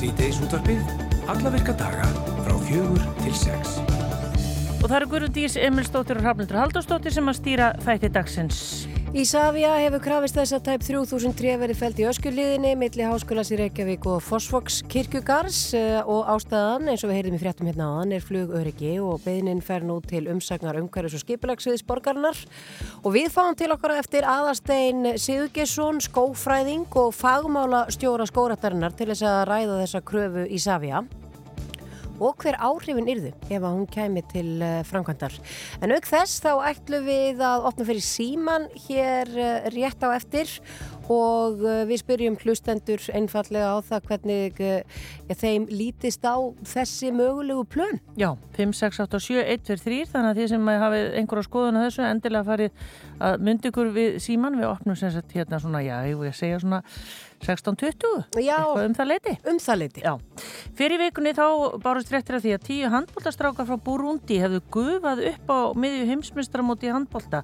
Sýteis útvarpið, alla virka daga frá fjögur til sex. Og það eru Guðrundís Emilstóttir og Hrafnildur Haldurstóttir sem að stýra þætti dagsins. Ísafja hefur krafist þess að tæp 3000 tré verið fælt í öskulíðinni milli Háskólas í Reykjavík og Fossvoks kirkugars eh, og ástæðan eins og við heyrðum í fréttum hérna áðan er flugöryggi og beðnin fer nú til umsagnar umhverjus og skipilagsviðs borgarnar og við fáum til okkar eftir aðastein Sigurgesson, skófræðing og fagmála stjóra skóratarnar til þess að ræða þessa kröfu Ísafja og hver áhrifin yrðu ef að hún kæmi til uh, framkvæmdar. En auk þess þá ætlum við að opna fyrir síman hér uh, rétt á eftir og uh, við spyrjum hlustendur einfallega á það hvernig ja, þeim lítist á þessi mögulegu plön. Já, 5, 6, 8 og 7, 1, 2, 3 þannig að því sem hafið einhverja skoðun á þessu endilega farið að myndi ykkur við síman við opnum sem sagt hérna svona, já, ég voru að segja svona 16.20, eitthvað um það leiti. Um það leiti. Já. Fyrir vikunni þá bárust réttir af því að tíu handbóltastrákar frá Burundi hefðu gufað upp á miðju heimsmyndstamóti handbólta.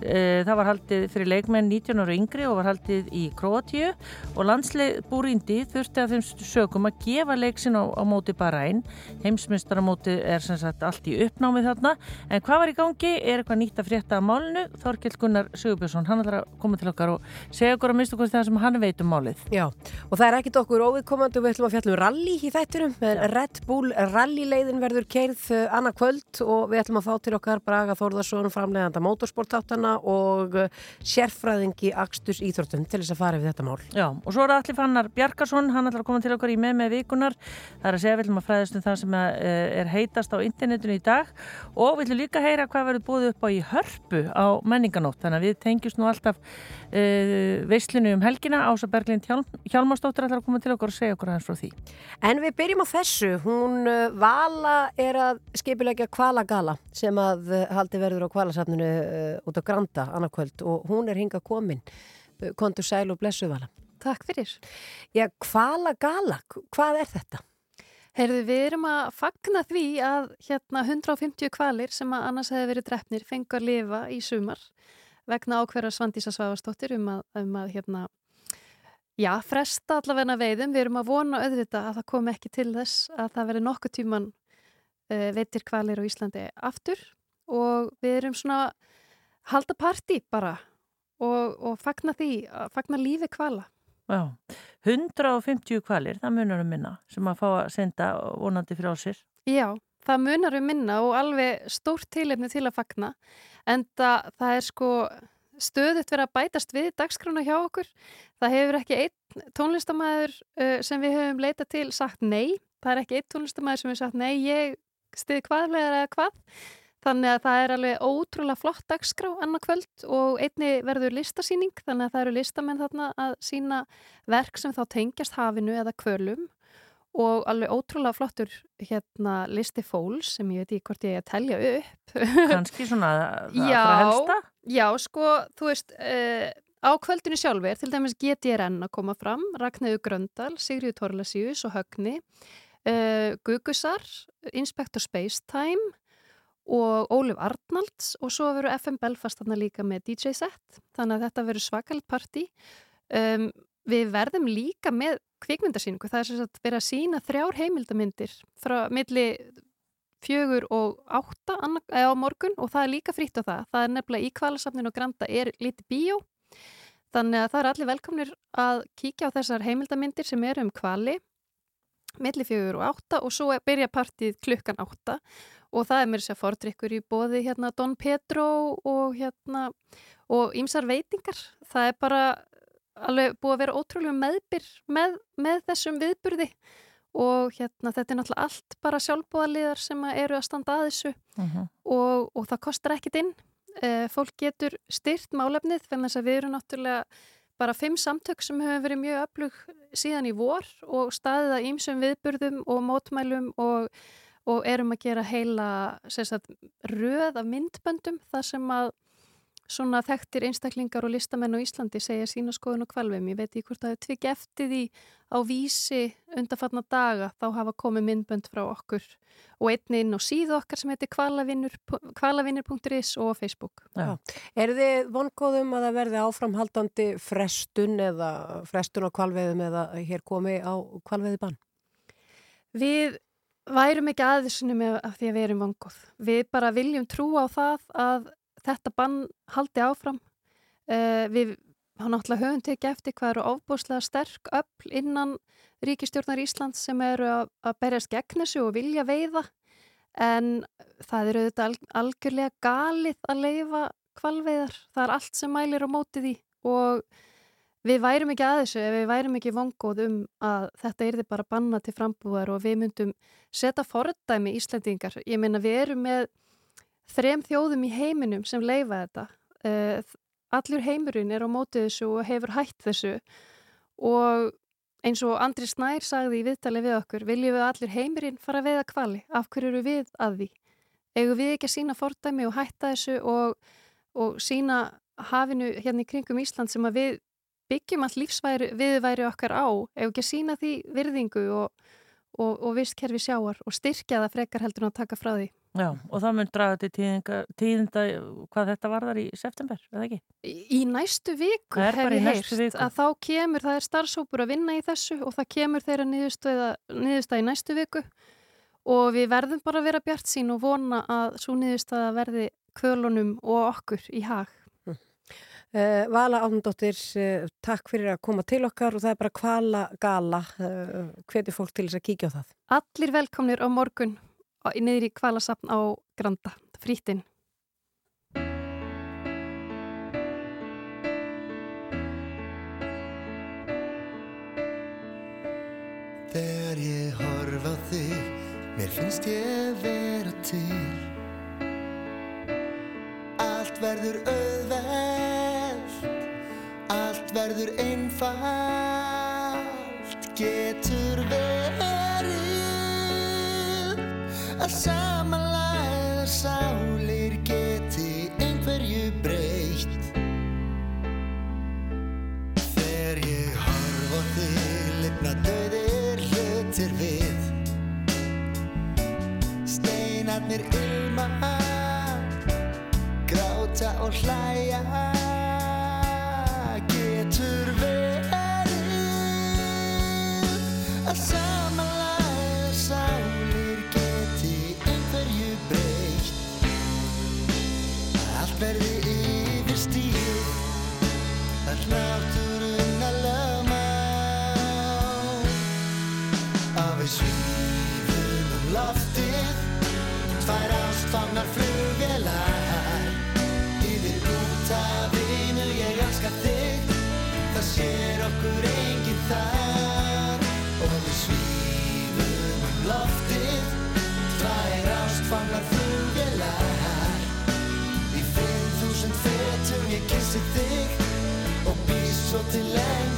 Eh, það var haldið fyrir leikmenn 19 ára yngri og var haldið í Kroatíu og landsleik Burundi þurfti að þeim sögum að gefa leiksin á, á móti bara einn. Heimsmyndstamóti er sem sagt allt í uppnámið þarna. En hvað var í gangi? Er eitthvað nýtt að frétta af málinu? Þorkild Gunnar Sigurbjörnsson, hann ætlar að koma til okkar og segja okkur að mista málið. Já, og það er ekkit okkur óviðkomandi og við ætlum að fjalla um rally í þætturum. Red Bull rallyleiðin verður keirð eh, annað kvöld og við ætlum að fá til okkar Braga Þórðarsson, framleganda motorsportáttana og eh, sérfræðingi Akstus Íþróttum til þess að fara við þetta mál. Já, og svo er allir fannar Bjarkarsson, hann ætlar að koma til okkar í með með vikunar. Það er að segja, við ætlum að fræðast um það sem eh, er heitast á internetinu í dag og við ætlum líka að heyra hvað verður búið upp á í hörpu á menninganótt. Þannig að við tengjumst nú alltaf uh, veislinu um helgina. Ása Berglind Hjálm, Hjálmarsdóttir ætlar að koma til okkur og segja okkur aðeins frá því. En við byrjum á þessu. Hún uh, Vala er að skipilegja Kvalagala sem að uh, haldi verður á Kvalasafninu út á Granda annarkvöld og hún er hinga komin. Kontur Sæl og Blessu Vala. Takk fyrir. Já, Kvalagala, hvað er þetta? Heyrðu, við erum að fagna því að hérna 150 kvalir sem að annars hefði verið drefnir fengur að lifa í sumar vegna ákverðar Svandísa Svavastóttir um að, um að hérna, já, fresta allavegna veiðum. Við erum að vona auðvitað að það kom ekki til þess að það veri nokkuð tíman uh, veitir kvalir á Íslandi aftur og við erum svona halda parti bara og, og fagna því, fagna lífi kvala. Já, 150 kvalir, það munar um minna sem að fá að senda vonandi frá sér. Já, það munar um minna og alveg stórt tilefni til að fagna en það, það er sko stöðut verið að bætast við dagskrána hjá okkur. Það hefur ekki einn tónlistamæður uh, sem við höfum leitað til sagt nei. Það er ekki einn tónlistamæður sem hefur sagt nei, ég stiði hvaðlega eða hvað. Þannig að það er alveg ótrúlega flott dagskrá annarkvöld og einni verður listasýning þannig að það eru listamenn þarna að sína verk sem þá tengjast hafinu eða kvölum og alveg ótrúlega flottur hérna listi fólks sem ég veit ekki hvort ég er að telja upp. Kanski svona það já, að helsta? Já, sko, þú veist uh, á kvöldinu sjálfi er til dæmis GTRN að koma fram Ragnæðu Gröndal, Sigriður Torlasíus og Högni uh, Gugusar, Inspector Spacetime og Óluf Arnalds og svo verður FM Belfast þarna líka með DJ set. Þannig að þetta verður svakalit parti um, við verðum líka með kvikmyndasýningu, það er sem sagt verið að sína þrjár heimildamindir frá milli fjögur og átta á morgun og það er líka fritt á það. Það er nefnilega í kvalasafninu og Granda er liti bíó þannig að það er allir velkomnir að kíkja á þessar heimildamindir sem eru um kvali milli fjögur og átta og svo byrja partið klukkan átta og það er mér sér fordrykkur í bóði hérna Don Pedro og hérna og ýmsar veitingar. Það er bara alveg búið að vera ótrúlega meðbyr með, með þessum viðburði og hérna þetta er náttúrulega allt bara sjálfbúðaliðar sem eru að standa að þessu uh mhm. -huh. og, og það kostar ekkit inn e, fólk getur styrt málefnið fyrir þess að við erum náttúrulega bara fimm samtök sem hefur verið mjög öflug síðan í vor og staðið að ímsum viðburðum og mótmælum og, og erum að gera heila sagt, röð af myndböndum þar sem að svona þekktir einstaklingar og listamenn á Íslandi segja sína skoðun og kvalvum. Ég veit ekki hvort það er tviki eftir því á vísi undarfatna daga þá hafa komið myndbönd frá okkur og einni inn á síðu okkar sem heitir kvalavinnur.is og Facebook. Já. Er þið vongóðum að það verði áframhaldandi frestun eða frestun á kvalveðum eða hér komi á kvalveði bann? Við værum ekki aðeins með af því að við erum vangóð. Við bara viljum trúa á það að þetta bann haldi áfram. Uh, við náttúrulega höfum tekið eftir hvað eru ofbúslega sterk öll innan ríkistjórnar Íslands sem eru að, að berjast gegn þessu og vilja veiða en það eru auðvitað al algjörlega galið að leifa kvalveiðar. Það er allt sem mælir á mótið í og Við værum ekki að þessu við værum ekki vongóð um að þetta er þið bara banna til frambúðar og við myndum setja fordæmi Íslandingar. Ég meina við erum með þrem þjóðum í heiminum sem leifa þetta. Uh, allur heimurinn er á mótið þessu og hefur hætt þessu og eins og Andri Snær sagði í viðtali við okkur, viljum við allir heimurinn fara að veiða kvali? Af hverju eru við að því? Egu við ekki að sína fordæmi og hætta þessu og, og sína hafinu hérna í kringum Ísland sem að við byggjum allt lífsværi viðværi okkar á ef ekki að sína því virðingu og, og, og vistkerfi sjáar og styrkja það frekar heldur en að taka frá því. Já, og það mun draga til tíðinda, tíðinda hvað þetta varðar í september, eða ekki? Í, næstu viku hef ég heyrt að þá kemur, það er starfsópur að vinna í þessu og það kemur þeirra niðurstað í næstu viku. Og við verðum bara að vera bjart sín og vona að svo niðurstað verði kvölunum og okkur í hag. Uh, Vala Átnundóttir, uh, takk fyrir að koma til okkar og það er bara kvala gala uh, eh, hvetur fólk til þess að kíkja á það. Allir velkomnir á morgun niður í kvalasapn á Granda. Frítinn Þegar ég horfa þig mér finnst ég vera til. Allt verður auðveld allt verður einfalt. Getur verið að samanlæða sálir geti einhverju breytt. Þegar ég horf á þig lifna döðir hlutir við. Steinarnir ilma gráta og hlæja. Getur verið. Að samanlæða ástfagnar flugvelar yfir út af einu ég elska þig. Það sér okkur enginn þar. Og við svífum um loftið. Tvær ástfangnar flugvelar í 5000 fetum ég kissi þig. Og býð svo til endingar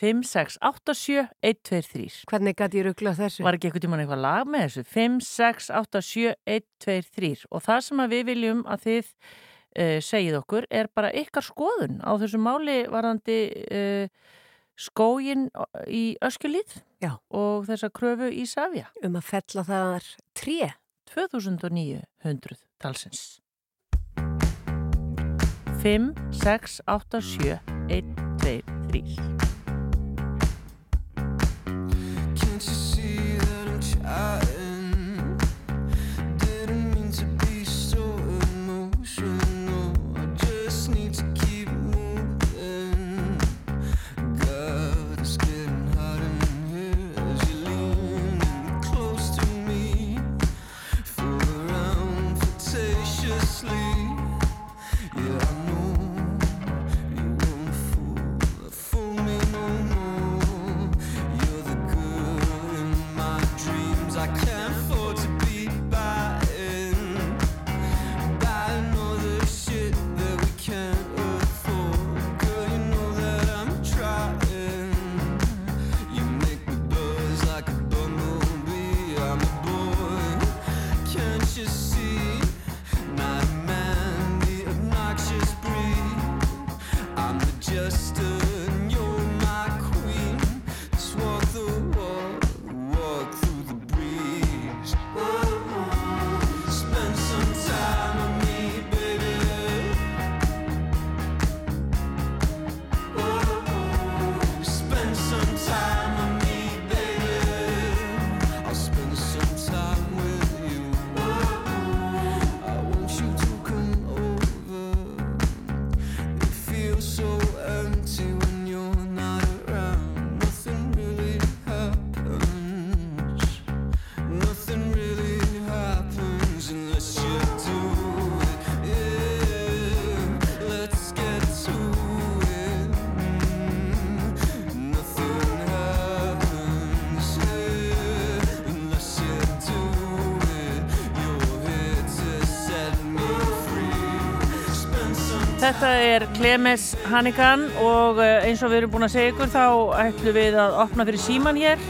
5687123 Hvernig gæti ég ruggla þessu? Var ekki eitthvað tíman eitthvað lag með þessu 5687123 og það sem við viljum að þið uh, segið okkur er bara ykkar skoðun á þessu máli varandi uh, skógin í Öskjulíð Já. og þessa kröfu í Savja Um að fella þar tré. 2900 talsins 5, 6, 8, 7, 1, 2, 3 see that Þetta er Klemes Hannigan og eh, eins og við erum búin að segja ykkur þá ætlum við að opna fyrir síman hér.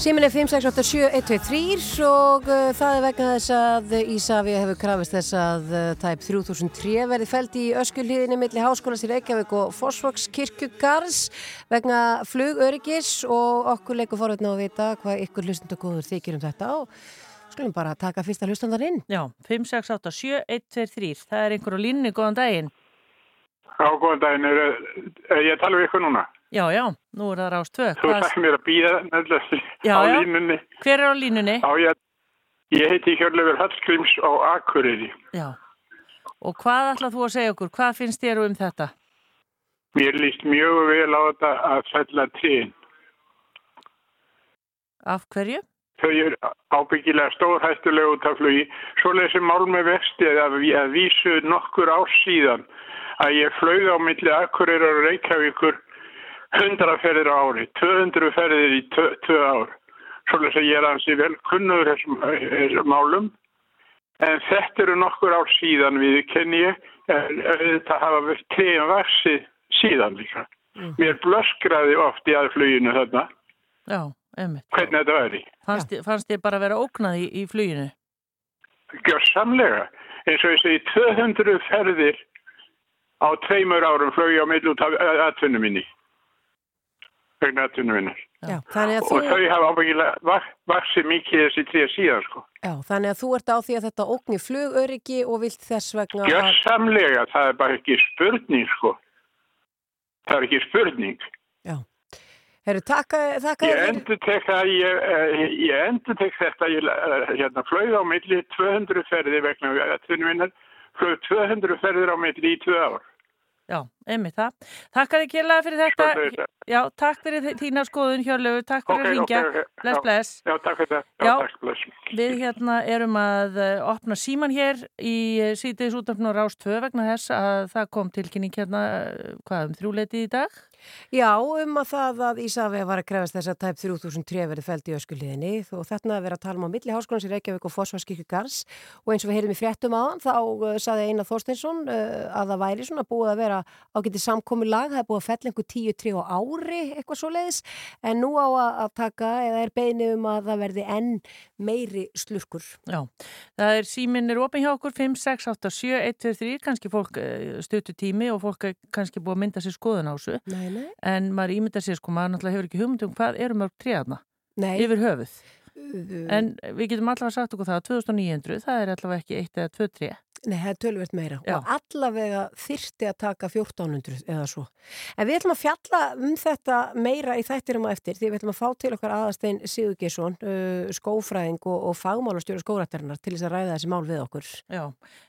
Símin er 5687123 og uh, það er vegna þess að Ísafja hefur krafist þess að uh, tæp 3000 tré verði fælt í öskulíðinni milli háskólas í Reykjavík og Fossvoks kirkjugars vegna flugöryggis og okkur leikur forveitna að vita hvað ykkur hlustundagóður þykir um þetta og skulum bara taka fyrsta hlustandar inn. Já, 5, 6, 8, 7, 1, 2, 3. Það er einhver á línni, góðan daginn. Já, góðan daginn. Er, er ég tala við ykkur núna? Já, já, nú er það rást tvö. Þú sagði mér að býða nefnilega Já, á línunni. Hver er á línunni? Já, ég, ég heiti Hjörlefur Hallgríms á Akureyri. Já. Og hvað ætlað þú að segja okkur? Hvað finnst þér um þetta? Mér líst mjög vel á þetta að fella tíðin. Af hverju? Þau eru ábyggilega stórhættulega út af flugi. Svoleiðis sem mál með vexti að, að vísu nokkur ár síðan að ég flög á milli Akureyrar og Reykjavíkur 100 ferðir á ári, 200 ferðir í tvö, tvö ár. Svoleiðis að ég er hansi vel kunnur þessum, þessum málum. En þetta eru nokkur ár síðan við kenni ég, en þetta hafa verið tegum vaksið síðan líka. Mér blöskraði oft í aðfluginu þarna, Já, einmitt. hvernig þetta væri. Fannst, fannst þér bara að vera ógnað í, í fluginu? Gjörsamlega. Eins og ég segi 200 ferðir á tveimur árum flög ég á mill út af minni. Vegna atvinnum minni. Já, þannig að Og þú, þau hafa ábyggilega vaksið mikið þessi tré síðan sko. já, þannig að þú ert á því að þetta ógni flugöryggi og vilt þess vegna að... Gjörsamlega, það er bara ekki spurning sko. Það er ekki spurning. Já. Herru, takk, takk Ég endur tek eh, þetta, ég eh, hérna, flög á milli 200 ferðir vegna atvinnum minnar, flög 200 ferðir á milli í tvö ár. Já, einmitt það. Takk að þið kérlega fyrir þetta. Svoleiðis. Já, takk fyrir þína skoðun, Hjörlegu. Takk fyrir Ok, að ringja. ok, ok. Bless, bless. Já, takk fyrir það. Já, takk, bless. Við hérna erum að eh, opna síman hér í sítiðis útafn og rást 2 vegna þess að það kom tilkynning hérna, eh, hvað um þrjúleiti í dag? Já, um að það að Ísafið var að krefast þess að tæp 3000 tré verið fælt í öskuliðinni og þetta að vera að tala um á milli háskólan sem Reykjavík og Fossvarskirkju Gars og eins og við heyrum í fréttum á þá uh, saði Einar Þorsteinsson uh, að það væri svona búið að vera ágætið samkomi lag, það er búið að fell einhver 10 tré á ári, eitthvað svo leiðis en nú á að, taka, eða er beðni um að það verði enn meiri slurkur. Já, það er síminn er opin hjá okkur 5, 6, 8, 7, 1, 2, 3 kannski fólk stötu tími og fólk kannski búið að mynda sér skoðun á þessu. Nei, nei. en maður ímyndar sér sko, maður náttúrulega hefur ekki hugmynd um hvað eru mörg tríðarna Nei, yfir höfuð uh, en við getum allavega sagt okkur það að 2900 það er allavega ekki eitt eða tvö tré Nei, það er tölvert meira Já. og allavega þyrsti að taka 1400 eða svo. En við ætlum að fjalla um þetta meira í þættirum á eftir því við ætlum að fá til okkar aðastein Sigur Gesson, uh, skófræðing og, og fagmálastjóru skórættarinnar til þess að ræða þessi mál við okkur. Já,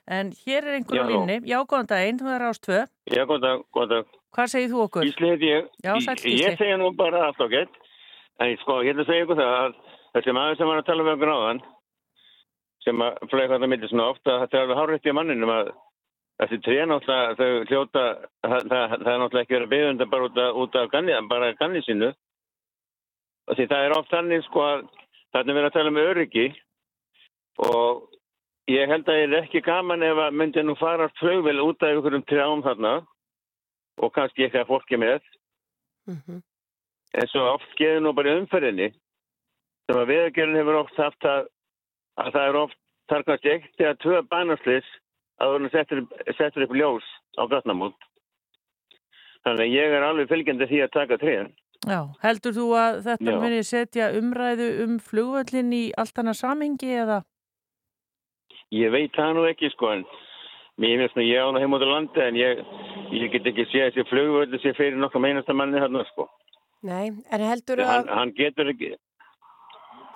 en hér er einhverju Já. línni Já, góðan daginn, þú er ástvö Já, góðan dag, góðan dag. Hvað segir þú okkur? Heiti ég. Já, Gísli. Ég segja nú bara allt ágætt. En sko, ég ætla að segja ykkur það að þessi maður sem var að tala um okkur áðan, sem að flega það millir svona ofta, þetta er alveg hárreitt í manninum að þessi tré náttúrulega, þau hljóta, það, það, það er náttúrulega ekki verið byggja undan bara út út af ganni, bara ganni sínu. Og því það er oft þannig sko að þarna er verið að tala um öryggi og ég held að ég er ekki gaman ef að myndi nú fara flugvel út af ykkurum trjám þarna og kannski ekki að fólki með Mm en svo oft geður nú bara í umferðinni sem að viðgerðin hefur oft haft að, að það er oft þar kannski eitt eða tvö bænaslis að það settur, settur upp ljós á gatnamót þannig að ég er alveg fylgjandi því að taka tréin Já, heldur þú að þetta Já. muni setja umræðu um flugvöllin í allt annað samhengi eða? ég veit það nú ekki sko en mér finnst nú ég á það heim út á landi en ég, ég get ekki séð þessi flugvöldu sér fyrir nokkuð meinasta manni þarna sko Nei, en heldur hann, að hann getur ekki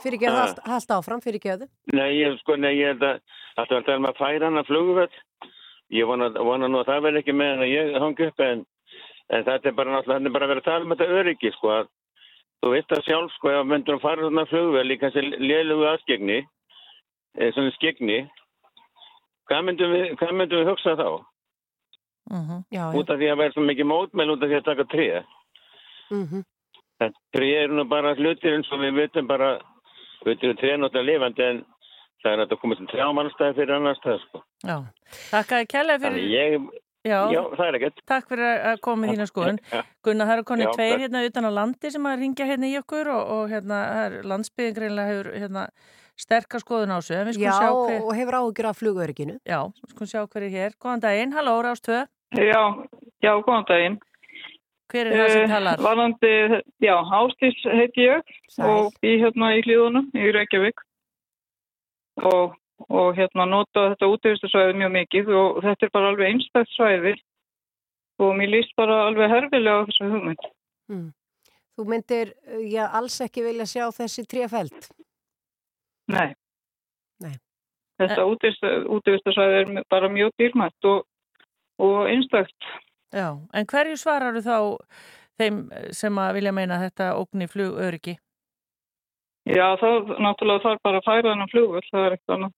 fyrir ekki að Ha. halda, áfram, fyrir ekki að Nei, ég, sko, nei, ég held að var að tala um að færa hann að fluguvöld. Ég vona, vona nú að það verði ekki með hann að ég hangi upp en, en þetta er bara náttúrulega, þetta er bara að vera að tala um þetta öryggi, sko, að þú veist það sjálf, sko, ef myndur að fara svona fluguvöld í kannski lélugu aðskegni, eða svona skegni, hvað myndum við, hvað myndum við hugsa þá? Mm Já, já. Út af því að vera svo mikið mótmæl út af því að taka tríða. Mm Það tríða er nú bara hlutir eins og við veitum bara, við veitum tríða náttúrulega lifandi en það er að það komið sem trjámanstæði fyrir annar stað, sko. Já, þakka að kella fyrir ég, Já, Já, það er ekkert. takk fyrir að koma þína skoðun Gunnar, það eru konið tveir takk. hérna utan á landi sem að ringja hérna í okkur og, og hérna, það er landsbyðin greinlega hefur hérna sterkar skoðun á þessu Já, hver, og hefur áhugjur af flugörygginu. já, við skulum sjá hver er hér Góðan daginn, halló, Rástvö Já, já, góðan daginn. Hver er það sem Eh, talar? Varðandi, já, Ástís heiti ég Sæl. og bý hérna í hlýðunum í Reykjavík og, og hérna nota þetta útvistarsvæði mjög mikið og þetta er bara alveg einstætt svæði og mér líst bara alveg herfilega á þessu hugmynd. Mm. Þú myndir, uh, já, alls ekki vilja sjá þessi tréfæld. Nei. Nei. Þetta eh. útvistarsvæði er bara mjög dýrmætt og, og einstætt. Já, en hverju svarar þá þeim sem að vilja meina þetta ógni flugöryggi? Já, það náttúrulega þarf bara að færa þennan flugvöld, það er eitthvað annað.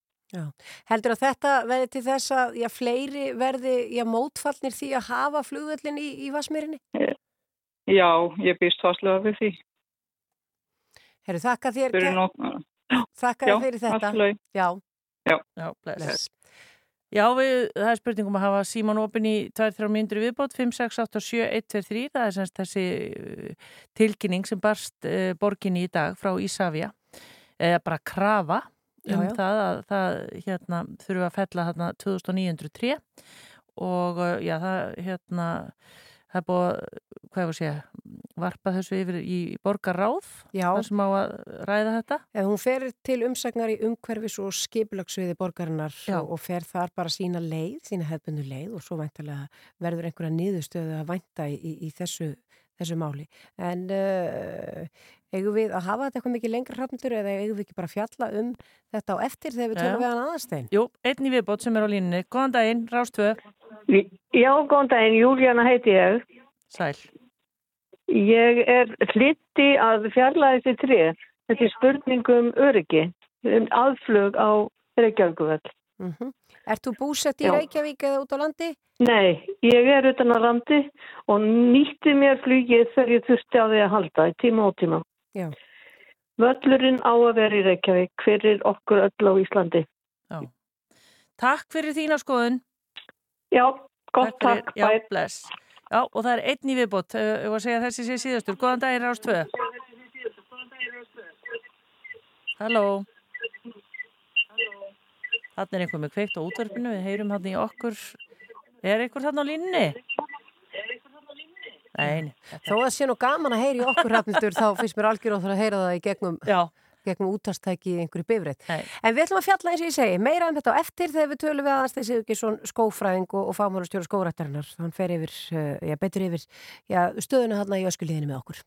Heldur að þetta verði til þess að já, fleiri verði já, mótfallnir því að hafa flugvöllin í, í Vasmýrinni? Já, ég býst fastlega við því. Herru, þakka þér, Fyrir nóg, þakka já, þér fyrir þetta. allt í lagi. Já, Já, bless. bless. Já, við, það er spurningum að hafa síman opin í 2-3 myndur viðbót, 5, 6, 8, 7, 1, 2, 3, það er semst þessi uh, tilkynning sem barst uh, borginni í dag frá Ísafja, eða bara krafa Já, um já. það að það hérna, þurfa að fella hérna 2903 og uh, já, það hérna, það er búið að, segja, varpa þessu yfir í borgarráð, Já, það sem á að ræða þetta. ef hún fer til umsagnar í umhverfis og skiplagsviði borgarinnar Já. og, fer þar bara sína leið, sína hefbundu leið og svo verður einhverja niðurstöðu að vænta í, í, í þessu, þessu máli. En uh, eigum við að hafa þetta eitthvað mikið lengra hrafndur eða eigum við ekki bara að fjalla um þetta á eftir þegar við tölum við hann aðastein? Jú, einn í viðbót sem er á línunni. Góðan daginn, Rástvö, Já, góðan daginn, Júlíana heiti ég. sæl. Ég er hlitti að fjarlæði þessi tré. Þetta er spurning um öryggi, um aðflug á Reykjavíkuvöld. Mm Ert þú búsett í Já. Reykjavík eða út á landi? Nei, ég er utan að landi og nýtti mér flugið þegar ég þurfti á því að halda í tíma og tíma. Já. Völlurinn á að vera í Reykjavík fyrir okkur öll á Íslandi. Já. Takk fyrir þína skoðun. Já, gott fyrir- takk, já, bæ. bless. Já, og það er einn í viðbót. Ég var að segja þessi sé síðastur. Góðan daginn, Rás 2. Halló. Þannig er einhver með kveikt á útvarpinu. Við heyrum hann í okkur. Er einhver þarna á línni? Nei, nei. Þó að sé nú gaman að heyra í okkur rafnildur þá finnst mér algjör á það að heyra það í gegnum, gegnum útastæki í einhverju bifrið. En við ætlum að fjalla eins og ég segi, meira um þetta á eftir þegar við tölum við aðans þessi ekki svona skófræðing og, og fámálastjóra skórættarinnar. Hann fer yfir, uh, já, betur yfir já, stöðuna þarna í öskuliðinu með okkur.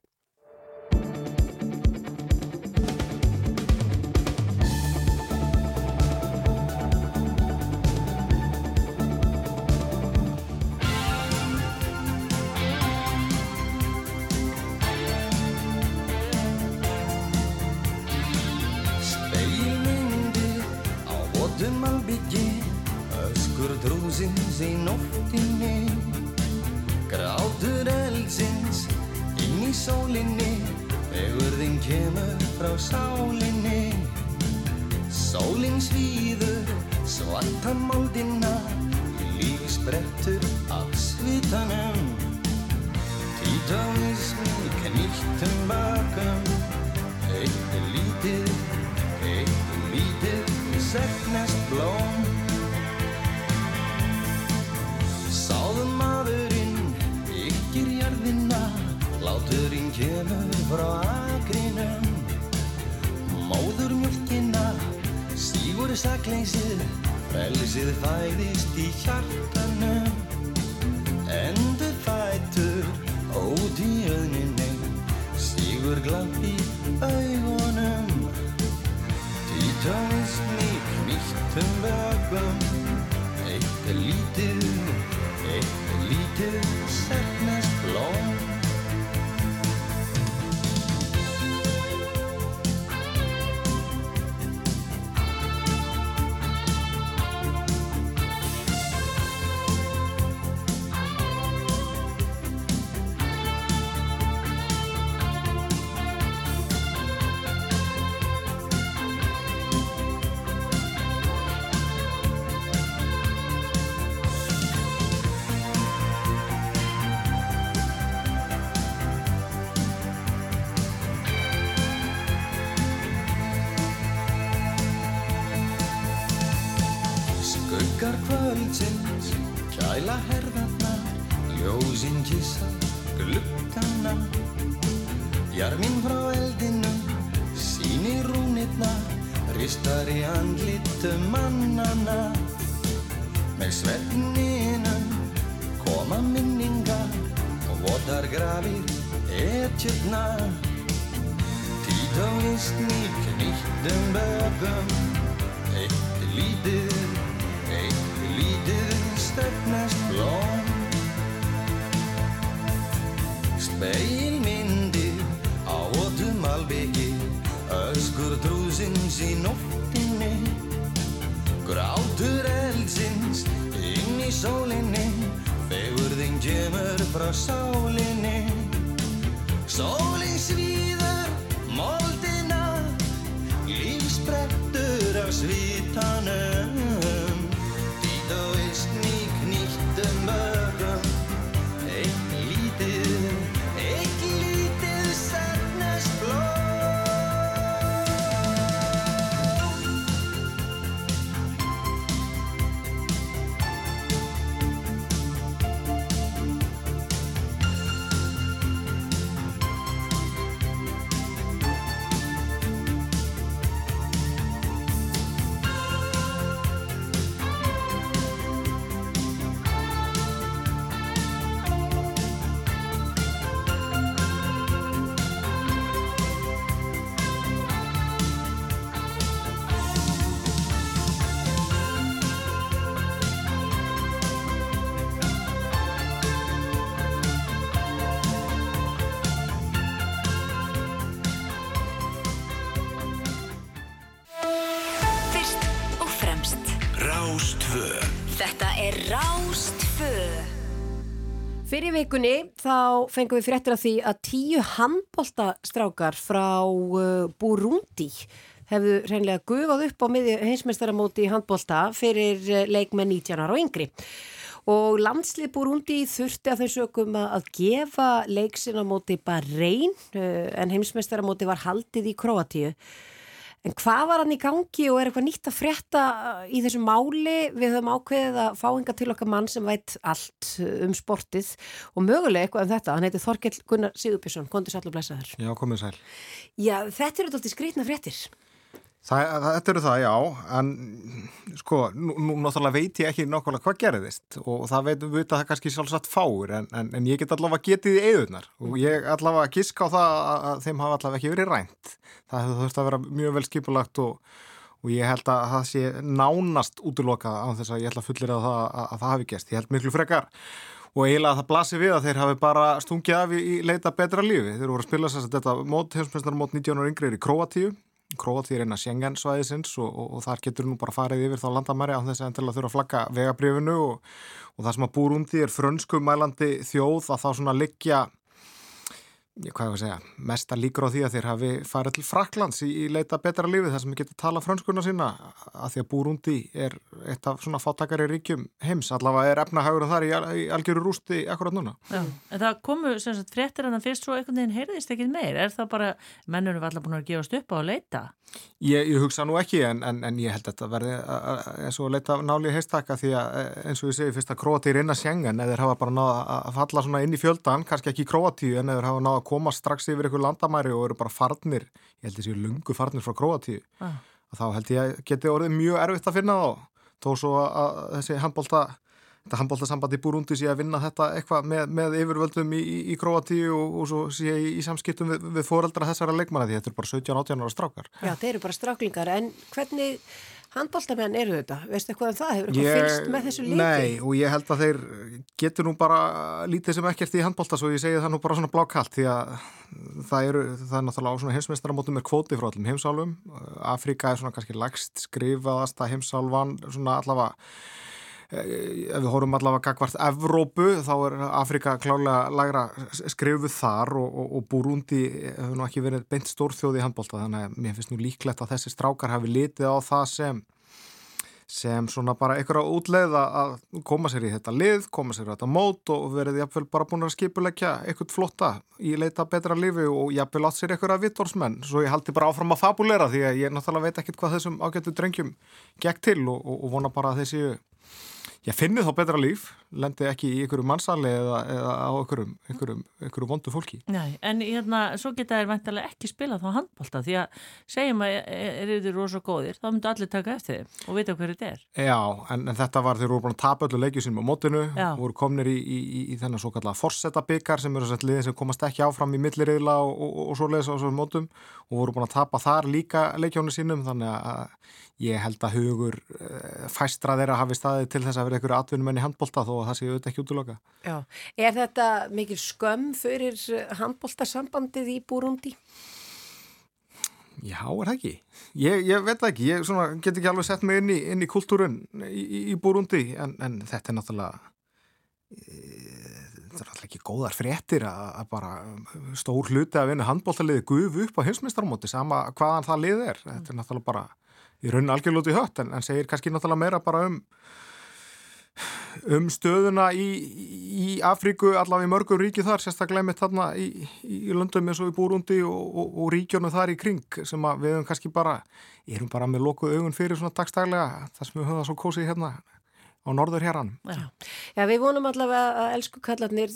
Votum albyggi Öskur drúsins í nóttinni Grátur eldsins inn í sólinni Egurðin kemur frá sálinni. Sólin svíður svarta moldina Líf sprettur af svitanum. Títáismi knýttum bakum Eitt lítið, Segnast blóm. Sáðum maðurinn Ykkir jarðina Láturinn kemur frá akrinum. Móður mjölkina Stígur sakleysið Frelsið fæðist í hjartanum. Endur fætur í öðninni Stígur glamp í augunum Títaist mig nýttum bögum Eitt er lítið, eitt er lítið Sernest blóm Votar grafir etjurnar Títóist nýtt knýttum bögum Eitt lítið, eitt lítið stefnast blóm Speilmyndir á ótum albyggi Öskur drúsins í nóttinni Grátur eldsins inn í sólinni kemur frá sálinni vikunni þá fengum við fréttir af því að tíu handbóltastrákar frá uh, Burundi hefðu reynlega gufað upp á heimsmeistaramóti í handbólta fyrir uh, leikmenn 19 ára og yngri. Og landslið Burundi þurfti að þau sögum að gefa leiksin á móti Bahrein uh, en heimsmeistaramóti var haldið í Kroatíu. En hvað var hann í gangi og er eitthvað nýtt að frétta í þessu máli? Við höfum ákveðið að fá enga til okkar mann sem veit allt um sportið og mögulega eitthvað um þetta. Hann heiti Þorkell Gunnar Sigurbjörnsson, kontur sæl og blessaður. Já, komið sæl. Já, þetta eru alltaf skrýtna fréttir. Það, þetta eru það, já, en sko, nú, nú náttúrulega veit ég ekki nákvæmlega hvað gerðist og það veit, veit að það kannski sjálfsagt fáur en, en, en ég get allavega getið í eðunar og ég allavega giska á það að, að þeim hafa allavega ekki verið rænt. Það hefur þurft að vera mjög vel skipulagt og, og ég held að það sé nánast útlokað á þess að ég held að fullir að það, að, að það hafi gæst. Ég held miklu frekar og eiginlega það blasir við að þeir hafi bara stungið af í, í leita betra lífi. Þeir voru að spila þess að þetta mót, hefnsmestnar mót 19 ára yngri er er eina Schengen svæðisins og, og, og þar getur nú bara farið yfir þá landamæri á þess að endilega þurfa að flagga vegabrifinu og, og það sem að Búrundi er frönsku mælandi þjóð að þá svona liggja hvað ég að segja, mesta líkur á því að þeir hafi farið til Fraklands í, í leita betra lífi þar sem við getum tala frönskuna sína að því að Búrundi er eitt af svona fátakari ríkjum heims allavega er efnahagur þar í, í algjöru rústi akkurat núna. Já, en það komu sem sagt fréttir að það fyrst svo einhvern veginn heyrðist ekkit meir, er það bara mennunum alltaf búin að gefast upp á að leita? Ég, ég hugsa nú ekki en, en, en ég held að þetta verði eins og leita náli heistaka því að eins og ég segi fyrst að Króati er inn að að að koma strax yfir einhver landamæri og eru bara farnir, ég held þessi lungu farnir frá Króati Ah. þá held ég að geti orðið mjög erfitt að finna þá þó svo að þessi handbólta þetta handbóltasambandi í Búrundi sé að vinna þetta eitthvað með, með yfirvöldum í, í, í Króatíu og, og svo sé í, í samskiptum við, við foreldra þessara leikmanna því þetta er bara 17-18 ára strákar Já, þeir eru bara stráklingar, en hvernig handbóltamenn eru þetta? Veistu eitthvað um það? Hefur eitthvað fylst með þessu lífi? Nei, og ég held að þeir getur nú bara lítið sem ekkert í handbólta svo ég segi það nú bara svona blákallt því að það eru, það er náttúrulega á svona heimsmeistaramótum er kvóti frá allum heimsálfum Afrika er svona kannski lagst skrifaðasta heimsálfan svona allavega ef við horfum allavega gagvart Evrópu þá er Afrika klálega lagra skrifuð þar og, og, og Burundi hefur nú ekki verið beint stórþjóði í handbólta þannig að mér finnst nú líklegt að þessi strákar hafi litið á það sem sem svona bara einhverja útleið að koma sér í þetta lið, koma sér í þetta mót og verið jafnvel bara búin að skipulegja eitthvað flotta í leita betra lifi og jafnvel átt sér einhverja vittorsmenn svo ég haldi bara áfram að fabulera því að ég náttúrulega veit ekkert hvað þessum ágættu drengjum gekk til og, og, og vona bara að þessi ég finni þá betra líf, lendi ekki í einhverju mannsali eða, eða á einhverjum, einhverjum, einhverjum vondu fólki. Nei, en hérna, svo geta þær væntalega ekki spilað þá handbólta því að segjum að eru þið rosa góðir, þá myndu allir taka eftir þið og vita hverju þetta er. Já, en, en þetta var þeir voru búin að tapa öllu leikju sínum á mótinu, voru komnir í, í, í, í þennan svo kallega forsetabikar sem eru sett liðin sem komast ekki áfram í milliriðla og, og, og, og svo leiðis á þessum mótum og voru búin að tapa þar líka leikjónu sínum þannig að ég held að hugur uh, fæstra þeirra hafi staðið til þess að vera einhverju atvinnumenn í handbólta þó að það sé auðvitað ekki útloka. Já, er þetta mikil skömm fyrir handbóltasambandið í Búrundi? Já, er það ekki? Ég, ég veit það ekki, ég svona, get ekki alveg sett mig inn í, inn í kultúrun í, í, í Búrundi en, en þetta er náttúrulega e, þetta er náttúrulega ekki góðar fréttir að, að bara stór hluti að vinna handbóltaliði gufu upp á heimsmeistarmóti sama hvaðan það lið er þetta er náttúrulega bara í raunin algjörlúti hött en, en segir kannski náttúrulega meira bara um um stöðuna í, í Afríku, allavega í mörgum ríki þar, sérstaklega með þarna í, í löndum eins og í Búrundi og, og, og ríkjónu þar í kring sem við höfum kannski bara, erum bara með lokuð augun fyrir svona dagstæglega þar sem við höfum það svo kósið hérna á norður hérann. Já. já, við vonum allavega að elsku kallarnir,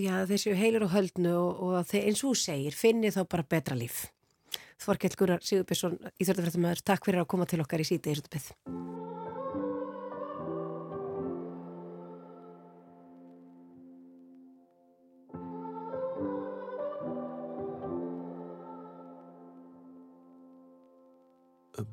já, þessu heilir og höldnu og, og þeir, eins og segir, finni þá bara betra líf. Þorkell Gunnar Sigurbjörnsson, Íþjórnafrættumöður, takk fyrir að koma til okkar í síti í Ísutbyggð.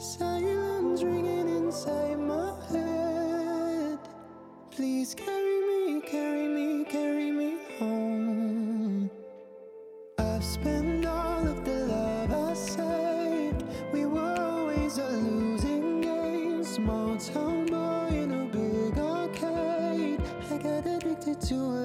Silence ringing inside my head. Please carry me, carry me, carry me home. I've spent all of the love I saved. We were always a losing game. Small town boy in a big arcade. I got addicted to a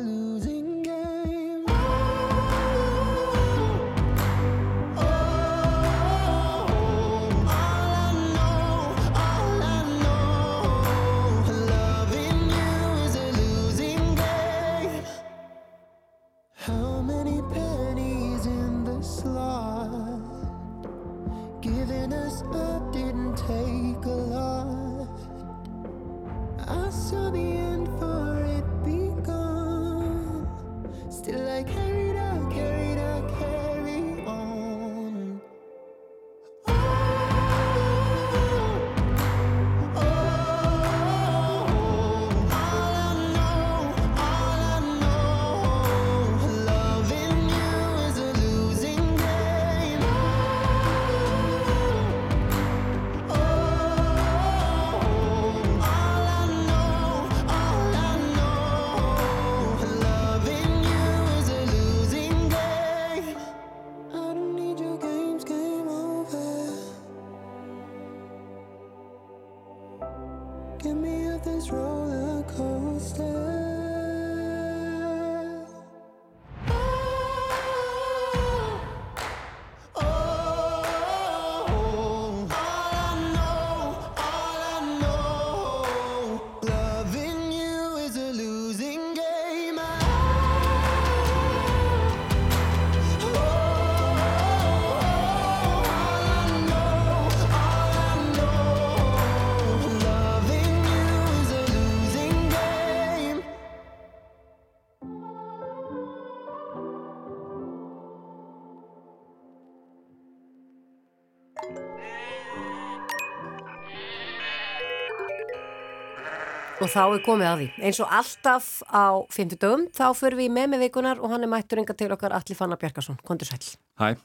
Og þá er komið að því. Eins og alltaf á 50 dögum, þá förum við með með vikunar og hann er mættur yngar til okkar Alli Fannar Bjarkarsson. Kondur sæl. Hæ,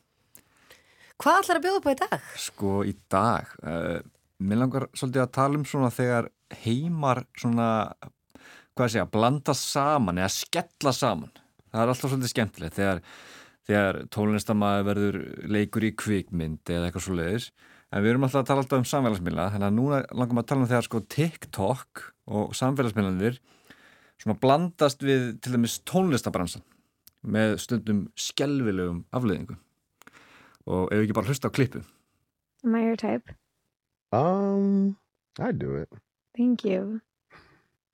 Hvað ætlar að bjóða upp á í dag? sko í dag uh, Mér langar svolítið að tala um svona þegar heimar svona hvað sé að blanda saman eða skella saman það er alltaf svolítið skemmtilegt þegar, þegar tónlistamæður verður leikur í kvikmynd eða eitthvað svo leiðis en við erum alltaf að tala alltaf um samfélagsmiðla þannig að núna maður að tala um þegar sko TikTok og samfélagsmiðlanir svona blandast við til dæmis tónlistabransan með stundum skelvilegum afleiðingum og ef við ekki bara hlusta á klippu Am I your type? Um, I do it. Thank you.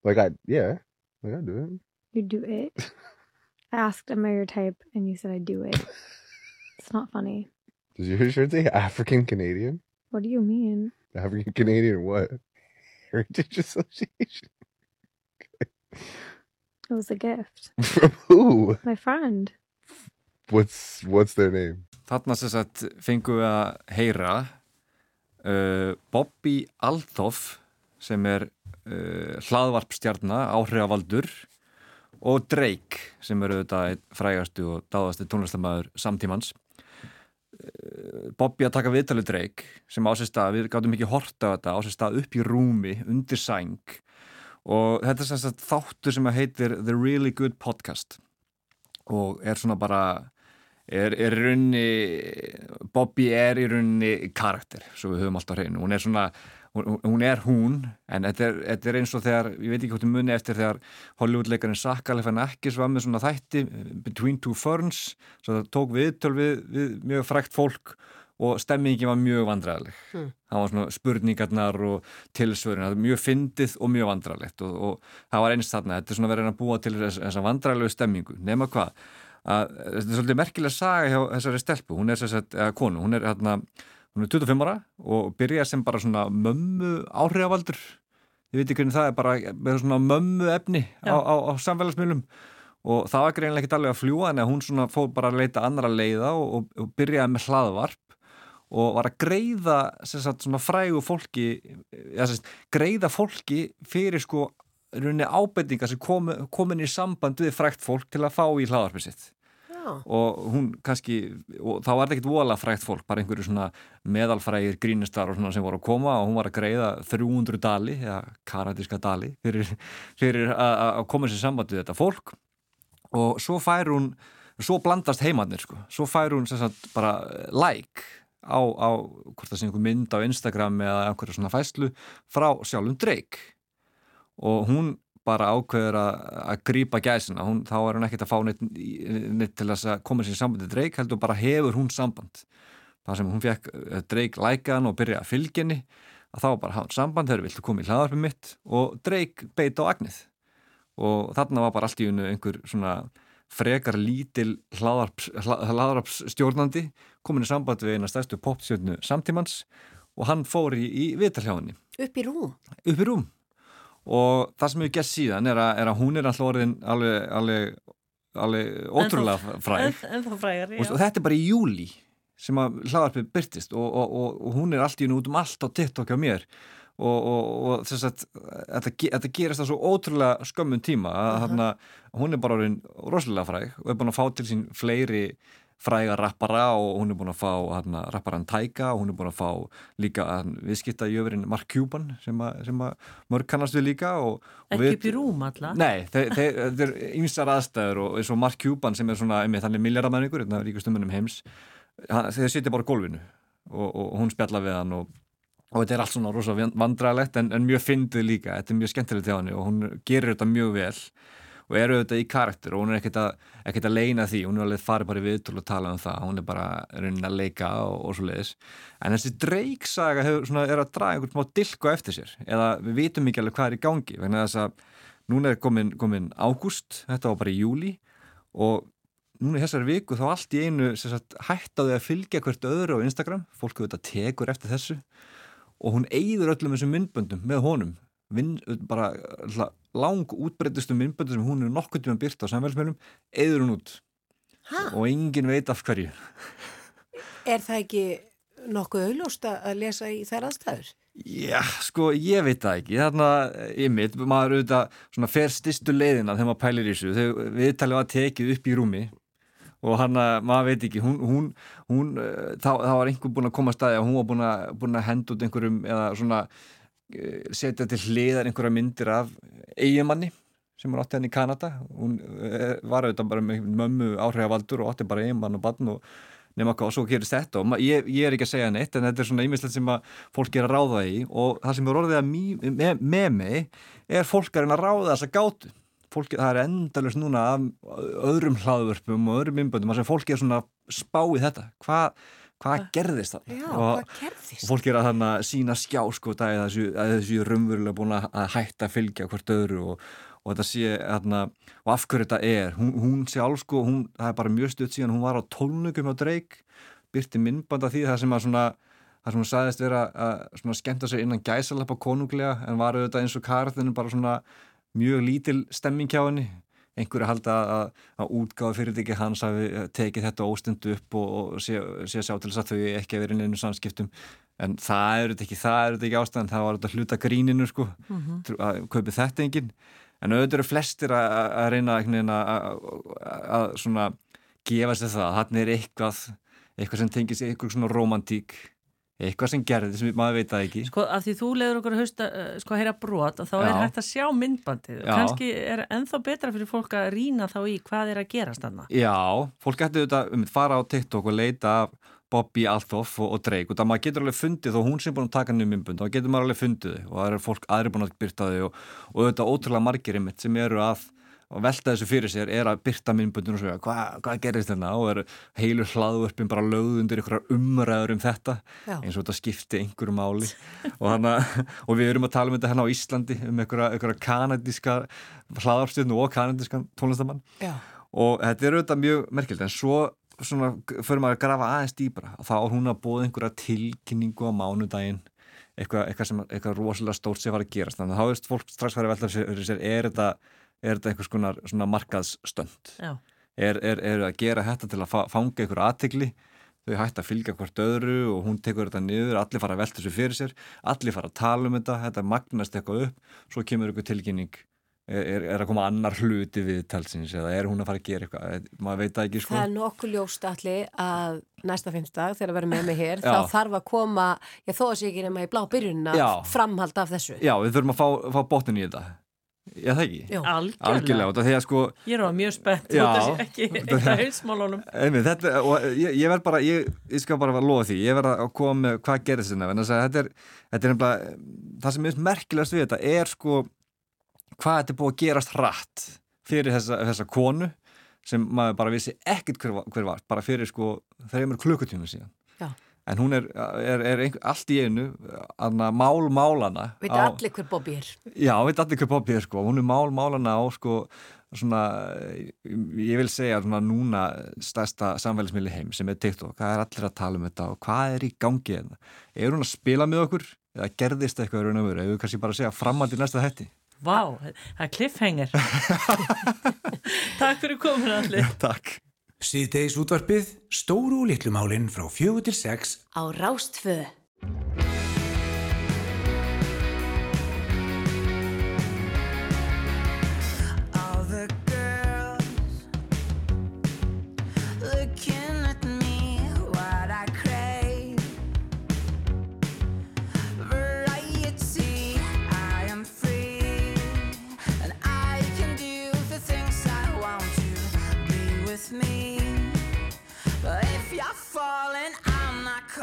Like I, yeah, like I do it. You do it. I asked, Am I your type? And you said, I do it. It's not funny. Does your shirt say African Canadian? What do you mean? African Canadian what? Heritage Association. It was a gift. From who? My friend. What's what's their name? Þarna sem sagt fengum við að heyra uh, Bobby Althoff sem er uh, hlaðvarpstjarnar, áhrifavaldur og Drake sem er auðvitað einn frægastu og dáðasti tónlistamæður samtímans. Uh, Bobby að taka viðtalið Drake sem á sér stað, við gáttum ekki horta á þetta, á sér stað upp í rúmi, undir sæng. Og þetta er sem sagt þáttur sem að heitir The Really Good Podcast. Og er svona bara er, í rauninni Bobby er í rauninni karakter, svo við höfum alltaf hreinu. Hún er svona, hún, er hún en þetta er, þetta er eins og þegar ég veit ekki hvort ég muni eftir þegar Hollywoodleikarinn Sakka Lefanakis var með svona þætti Between Two Ferns, svo það tók viðtöl við, við mjög frækt fólk og stemmingi var mjög vandræðileg Hmm. það var svona spurningarnar og tilsvörin, mjög fyndið og mjög vandræðilegt og, og það var eins þarna þetta er svona verið að búa til þess, þessa vandræðilegu stemmingu. Nema hvað, að þetta er svolítið merkilega saga hjá þessari stelpu hún er þess að, eða konu, hún er hérna hún er 25 ára og byrja sem bara svona mömmu áhrifavaldur. Ég veit ekki hvernig það er bara með svona mömmu efni á, á, á samfélagsmiðlum. Og það var greinlega ekki alveg að fljúa en hún svona fór bara að leita annara leiða og, og, og byrjaði með hlaðvarp. Og var að greiða sagt, svona frægu fólki eða, sagt, greiða fólki fyrir sko rauninni ábendingar sem kom, komin í samband við frækt fólk til að fá í hlaðarpið sitt. Og hún kannski og þá var þetta ekkert voðalega frækt fólk bara einhverju svona meðalfrægir grínistar og svona sem voru að koma og hún var að greiða 300 dali, eða karatíska dali fyrir, fyrir að koma sér samband við þetta fólk. Og svo fær hún svo blandast heimarnir sko, svo fær hún sagt bara like á, á hvort það sé einhver mynd á Instagram eða einhverja svona fæslu frá sjálfum Drake. Og hún bara ákveður að, grípa gæsina, hún, þá er hún ekkert að fá neitt, neitt til þess að koma sér í samband til Drake, heldur bara hefur hún samband. Það sem hún fekk eh, Drake lækaðan og byrja að fylginni að þá bara hafa hún samband, þegar viltu koma í hlaðarpið mitt? Og Drake beit á agnið. Og þarna var bara allt í unnu einhver svona frekar lítil hlaðarps, hlaðarps stjórnandi komin í samband við eina stærstu popstjórnu samtímans og hann fór í, í vitalhjáðinni Upp í rúm. upp í rúm og það sem hefur gert síðan er að, er að hún er alltaf orðin alveg, alveg, alveg ótrúlega fræg. En, frægari, og þetta er bara í júli sem að hlaðarpið byrtist og, og, og, og hún er allt í hennu út um allt á TikTok á mér. Og, og þess að þetta, ge- þetta gerist það svo ótrúlega skömmun tíma að þarna, hún er bara orðin rosalega fræg og er búin að fá til sín fleiri fræga rappara og hún er búin að fá hana, rapparan Taika og hún er búin að fá líka viðskipta jöfurinn Mark Cuban sem, að, sem að mörg kannast við líka og, og Ekki upp í rúm alla. Nei, þeir, þeir ymsar aðstæður og eins og Mark Cuban sem er svona einmitt þannig miljardamæningur, þetta er ríkustum um heims hann, þeir sitja bara á gólfinu og, og, og hún spjalla við hann og, og þetta er allt svona rosa vandræðilegt en, en mjög fyndið líka, þetta er mjög skemmtilegt hjá henni og hún gerir þetta mjög vel og eru þetta í karakter og hún er ekkert að, ekkert að leina því, hún er alveg farið bara í viðtölu og tala um það, hún er bara raunin að leika og, og svo leiðis en þessi dreiksaga hefur, svona, er að draga einhvern smá dilko eftir sér. Eða við vitum ekki alveg hvað er í gangi vegna þess að núna er komin, komin ágúst, þetta var bara í júli og núna í þessari viku þá allt í einu sagt, hættaði að fylgja hvert öðru á Instagram. Fólk auðvitað tekur eftir þessu. Og hún eigður öllum þessum myndböndum með honum Vin, bara lang útbreytistu myndböndu sem hún er nokkuð tíma byrt á samfélagsmiðlum eigður hún út Ha? og engin veit af hverju Er það ekki nokkuð auðljóst að að lesa í þær aðstæður? Já, sko, ég veit það ekki þarna, ég mitt, maður auðvitað svona fer styrstu leiðina þegar maður pælir í þessu þegar viðtalið var tekið upp í rúmi og hann að, maður veit ekki hún, hún, hún eh, þá, þá var einhver búin að koma að staði og hún var búin að, búin að henda út einhverjum eða svona eh, setja til hliðar einhverja myndir af eigimanni sem hún átti hann í Kanada. Hún eh, var auðvitað bara með mömmu áhrifavaldur og átti bara eigimann og barn og nema hvað og svo gerist þetta. Og ég, ég er ekki að segja neitt en þetta er svona ýmislegt sem að fólk er að ráða í. Og það sem er orðið að mí- með, með mig er fólk að að ráða þessa gátu. Fólk, það er endalust núna öðrum hlaðvörpum og öðrum myndböndum þar sem fólk er svona að spá í þetta. Hvað hvað gerðist það Já, og, hvað gerðist? og fólk er að þannig sína skjá sko það að þessu, að þessu raunverulega búin að að hætta að fylgja hvert öðru og, og þetta sé þarna, og af hverju þetta er. Hún, hún sé alls sko, hún, það er bara mjög stutt síðan hún var á tólnugum á Drake byrti myndbanda því það sem að svona það sem hún sagðist vera að svona skemmta sig innan gæsalappa konunglega en var auðvitað eins og karðinu bara svona mjög lítil stemming hjá henni einhverju halda að, að útgáðu fyrirtæki hans hafi tekið þetta óstundu upp og, og sé, sé sjá til þess að þau ekki að vera inn einu samskiptum. En það er þetta ekki, það er þetta ekki ástæðan það var þetta hluta gríninu sko. Mhm. Trú- að kaupi þetta enginn. En auðvitað eru flestir að, að- að reyna að, að, að svona gefa sér það, hann er eitthvað eitthvað sem tengis eitthvað svona romantík eitthvað sem gerði sem maður veit það ekki. Sko, af því þú leður okkur að hausta, uh, sko, að heyra brot og þá er Já. hægt að sjá myndbandið. Og kannski er ennþá betra fyrir fólk að rýna þá í hvað er að gerast þarna. Já, fólk getur auðvitað um, fara á TikTok og leita Bobby Althoff og, og Drake. Og það maður getur alveg fundið þó hún sem búin að taka nýjum myndbund þá getur maður alveg fundið og það eru fólk aðri búin að byrta þau og, og auðvitað ótrúlega margir einmitt sem eru að að velta þessu fyrir sér er að byrta myndbundin og segja hvað hva gerist þarna og eru heilu hlaðvörpin bara lögð undir ykkur umræður um þetta Já. eins og þetta skipti einhverju máli. Og, hana, og við erum að tala um þetta hérna á Íslandi um einhverja kanadíska hlaðarstjörnu og kanadískan tónlistamann Já. og þetta er auðvitað mjög merkild en svo svona fyrir maður að grafa aðeins dýbra og þá er hún að bóða einhverja tilkynningu á mánudaginn eitthvað, eitthvað sem eitthvað rosalega stórt sem var að gerast. Þannig að þá veist fólk strax farið að velta fyrir sér er þetta, er þetta einhvers konar svona markaðsstönd Já. er, er, er að gera þetta til að fa fanga einhver aðtegli þau hægt að fylgja hvort öðru og hún tekur þetta niður, allir fara að velta þessu fyrir sér allir fara að tala um þetta, þetta magnast eitthvað upp svo kemur einhver tilkynning. Er, er að koma annar hluti við talsins eða er hún að fara að gera eitthvað? Maður veit það ekki sko. Það er nokkuð ljóst allir að næsta fimmstag þegar að vera með mig hér Já. þá þarf að koma, ég þó að sé ekki nema í blá byrjunna framhald af þessu. Já, við þurfum að fá, fá botnin í þetta Já, það ekki? Jú. Algjörlega. Algjörlega, það þegar sko Ég er á mjög spennt Já. út af sé ekki eitthvað hausmálunum Einmitt, þetta, og ég, ég verð bara, ég, ég skal bara lofa því, ég verð að koma með hvað gerðist þetta, en þetta er, þetta er nefnilega, það sem er merkilegast við þetta er sko hvað þetta er búið að gerast hratt fyrir þessa, þessa konu sem maður bara vissi ekkert hver, hver var, bara fyrir sko þreymur klukkutíma síðan. Já. En hún er, er, er einhver, allt í einu, aðna mál málana. Veit á- allir hver Bobby er? Já, veit allir hver Bobby er sko, hún er mál málana á sko svona, ég vil segja svona núna stærsta samvælismiðli heim sem er TikTok, hvað er allir að tala um þetta og hvað er í gangi hérna? Er hún að spila með okkur? Eða gerðist eitthvað raun og veru, ef við kannski bara segja framandi næsta hætti? Vá, það er cliffhanger. Takk fyrir komin allir Takk Síðdeis útvarpið, stóru og litlu málinn frá fjögur til sex Á Rástfö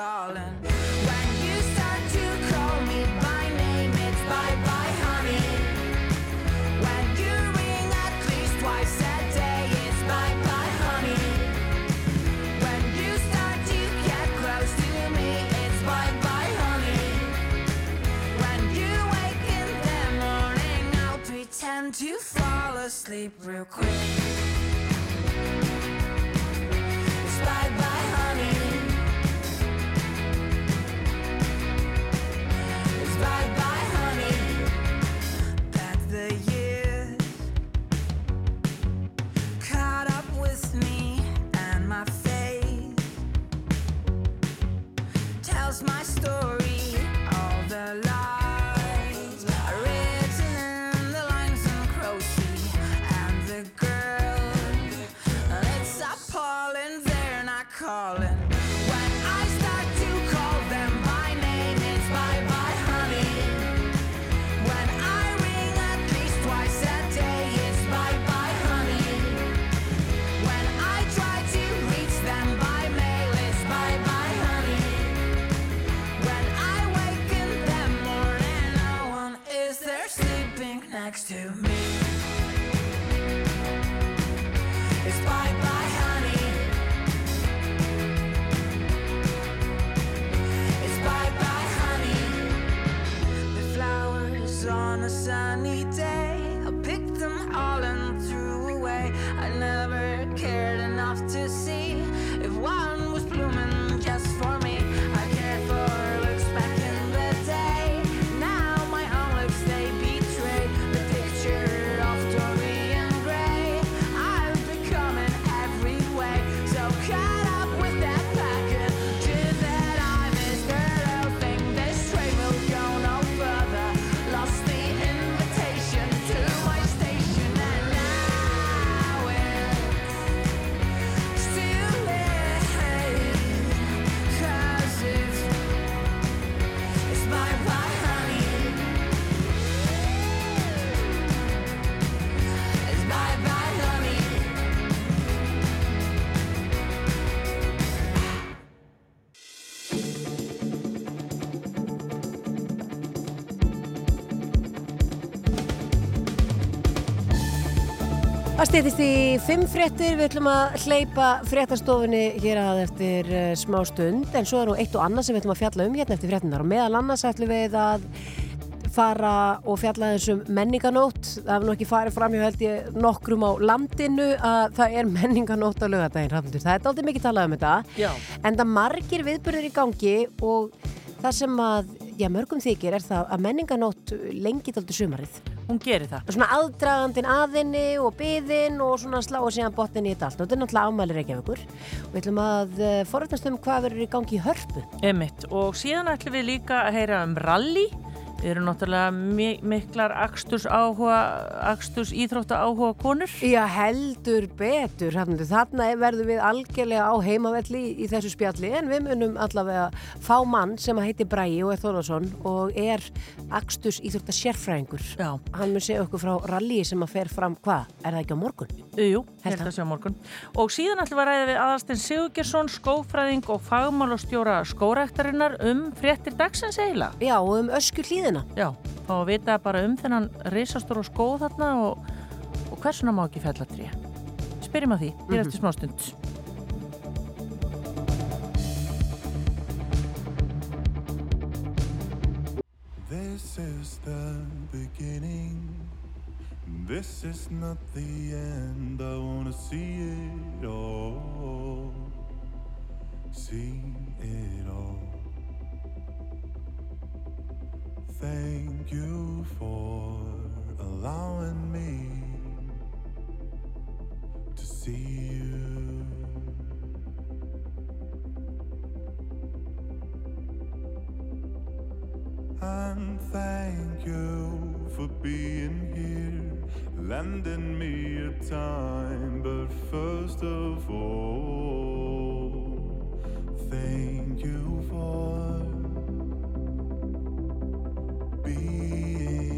calling. When you start to call me by name, it's bye bye, honey. When you ring at least twice a day, it's bye bye, honey. When you start to get close to me, it's bye bye, honey. When you wake in the morning, I'll pretend to fall asleep real quick. Next to me. Stýttist í fimm fréttir, við ætlum að hleypa fréttastofunni hér að eftir uh, smá stund. En svo er nú eitt og annað sem við ætlum að fjalla um hérna eftir fréttinar og meðal annars ætlum við að fara og fjalla þessum menninganót það hefur nú ekki farið fram hjá held ég nokkrum á landinu að það er menninganót á lögadaginn, Rafnildur. það er aldrei mikið talað um þetta. Já. en það margir viðbyrðir í gangi og það sem að, já mörgum þykir er það að menninganót lengið aldrei sumarið Hún gerir það. Svona aðdragandin aðinni og byðin og svona slá og síðan botnin í þetta allt. Og þetta er náttúrulega ámæli Reykjavíkur. Við ætlum að uh, forrætnast um hvað verður í gangi í hörpu. Emitt og síðan ætlum við líka að heyra um rally Við erum náttúrulega mi miklar aksturs áhuga, aksturs íþrótta áhuga konur. Já, heldur betur. Þarna verðum við algjörlega á heimavelli í, þessu spjalli en við munum allavega fá mann sem að heiti Bræi og er Þólasson og er aksturs íþrótta sérfræðingur. Já. Hann mun segja okkur frá ralli sem að fer fram hvað? Er það ekki á morgun? Jú, held að sé á morgun. Og síðan ætlum við að ræða við aðastinn Sigurgjersson, skófræðing og fagmálastjóra skórektarinnar um fréttir dagsins eiginlega. Já, um ösku hlýðina. Já, og að vita bara um þennan reysastóra skóð þarna og, og hversuna má ekki fella trí. Spyrjum að því, hér Mhm. eftir smá stund. This is the beginning. This is not the end. I wanna see it all. See it all. Thank you for allowing me to see you. And thank you for being here, lending me a time. But first of all, thank you for being.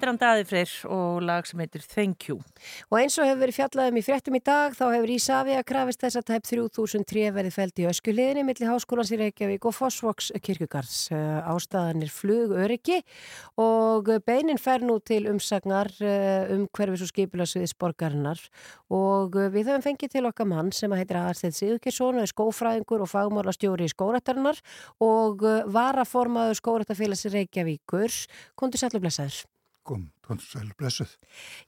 Þetta er hann Daði Freyr og lag sem heitir Thank You. Og eins og hefur verið fjallaðum í fréttum í dag þá hefur Ísafja krafist þess að tæp 3000 tré verið fælt í öskuliðinni millir Háskólans í Reykjavík og Fossvoks kirkugarðs. Ástæðan er flug öryggi og beinin fer nú til umsagnar eh, um hverfis og skipilasviðis borgarinnar og eh, við höfum fengið til okkar mann sem að heitir Aðarstedt Sigurkesson og er skófræðingur og fagmálastjóri í skórættarinnar og eh, varaformaður skórættafélags Reykjavíkur. Kondur sætlu blessaður. Kom, tóntu sæl blessuð.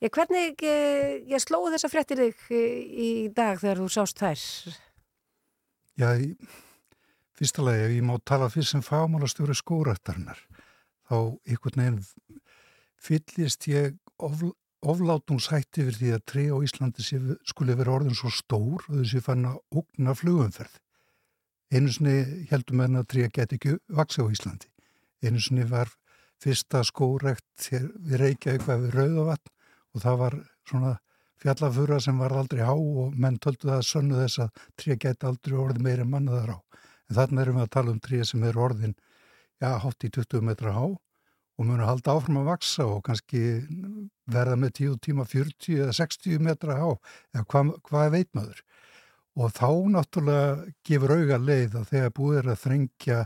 Ég, hvernig eh, ég slóðu þessa fréttir þig eh, í dag þegar þú sást þær? Já, í fyrsta lagi, ef ég má tala fyrst sem fagmálastjóri skórættarinnar, þá einhvern veginn fyllist ég of, oflátungshætti yfir því að tré á Íslandi sé, skuli vera orðin svo stór og þessi fann að ógna flugumferð. Einu sinni heldum en að tré geti ekki vaksi á Íslandi. Einu sinni var fyrsta skórekt við Reykjavík var við Rauðavatn og það var svona fjallafura sem var aldrei há og menn töldu það að sönnu þess að tré geti aldrei orðið meiri mannaðar á. En þarna erum við að tala um tré sem er orðin, já, hátt í 20 metra há og munu halda áfram að vaksa og kannski verða með 10 tíma 40 eða 60 metra á eða hvað, hvað veit maður og þá náttúrulega gefur auga leið að þegar búið er að þrengja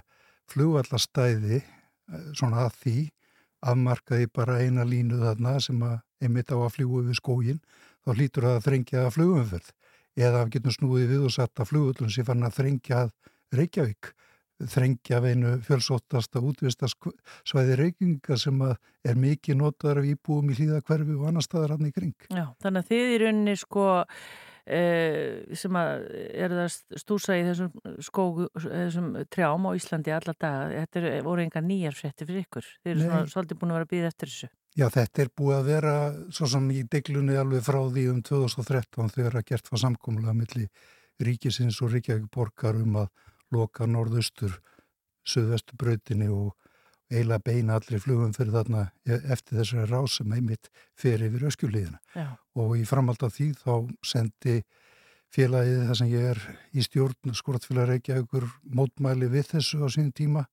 flugvallastæði svona að því afmarkaði bara eina línu þarna sem að einmitt á að fljúu við skógin þá hlýtur það að þrengja flugumferð eða við getum snúið við og satt að flugullun sem fann að þrengja að Reykjavík þrengja veinu fjölsóttasta útvistasvæði reykinga sem að er mikið notaður af íbúum í hlýðakverfi og annar staðar hann í kring. Já, þannig að þið í rauninni sko eh, sem að er það stúsa í þessum skógu, þessum trjám á Íslandi alla daga, þetta er, voru enga nýjar frétti fyrir ykkur, þið eru svona svolítið búin að vera að býða eftir þessu. Já, þetta er búið að vera svo sem í deglunni alveg frá því um 2013 þegar að gert var samkómulega milli ríkisins og Ríkjavík borgar um að loka norðustur söðvestu brautinni og eiginlega beina allir flugum fyrir þarna eftir þessari rás sem einmitt fer yfir öskjulíðina. Og í framhald af því þá sendi félagið þar sem ég er í stjórn skortfélag Reykjavíkur mótmæli við þessu á sín tíma.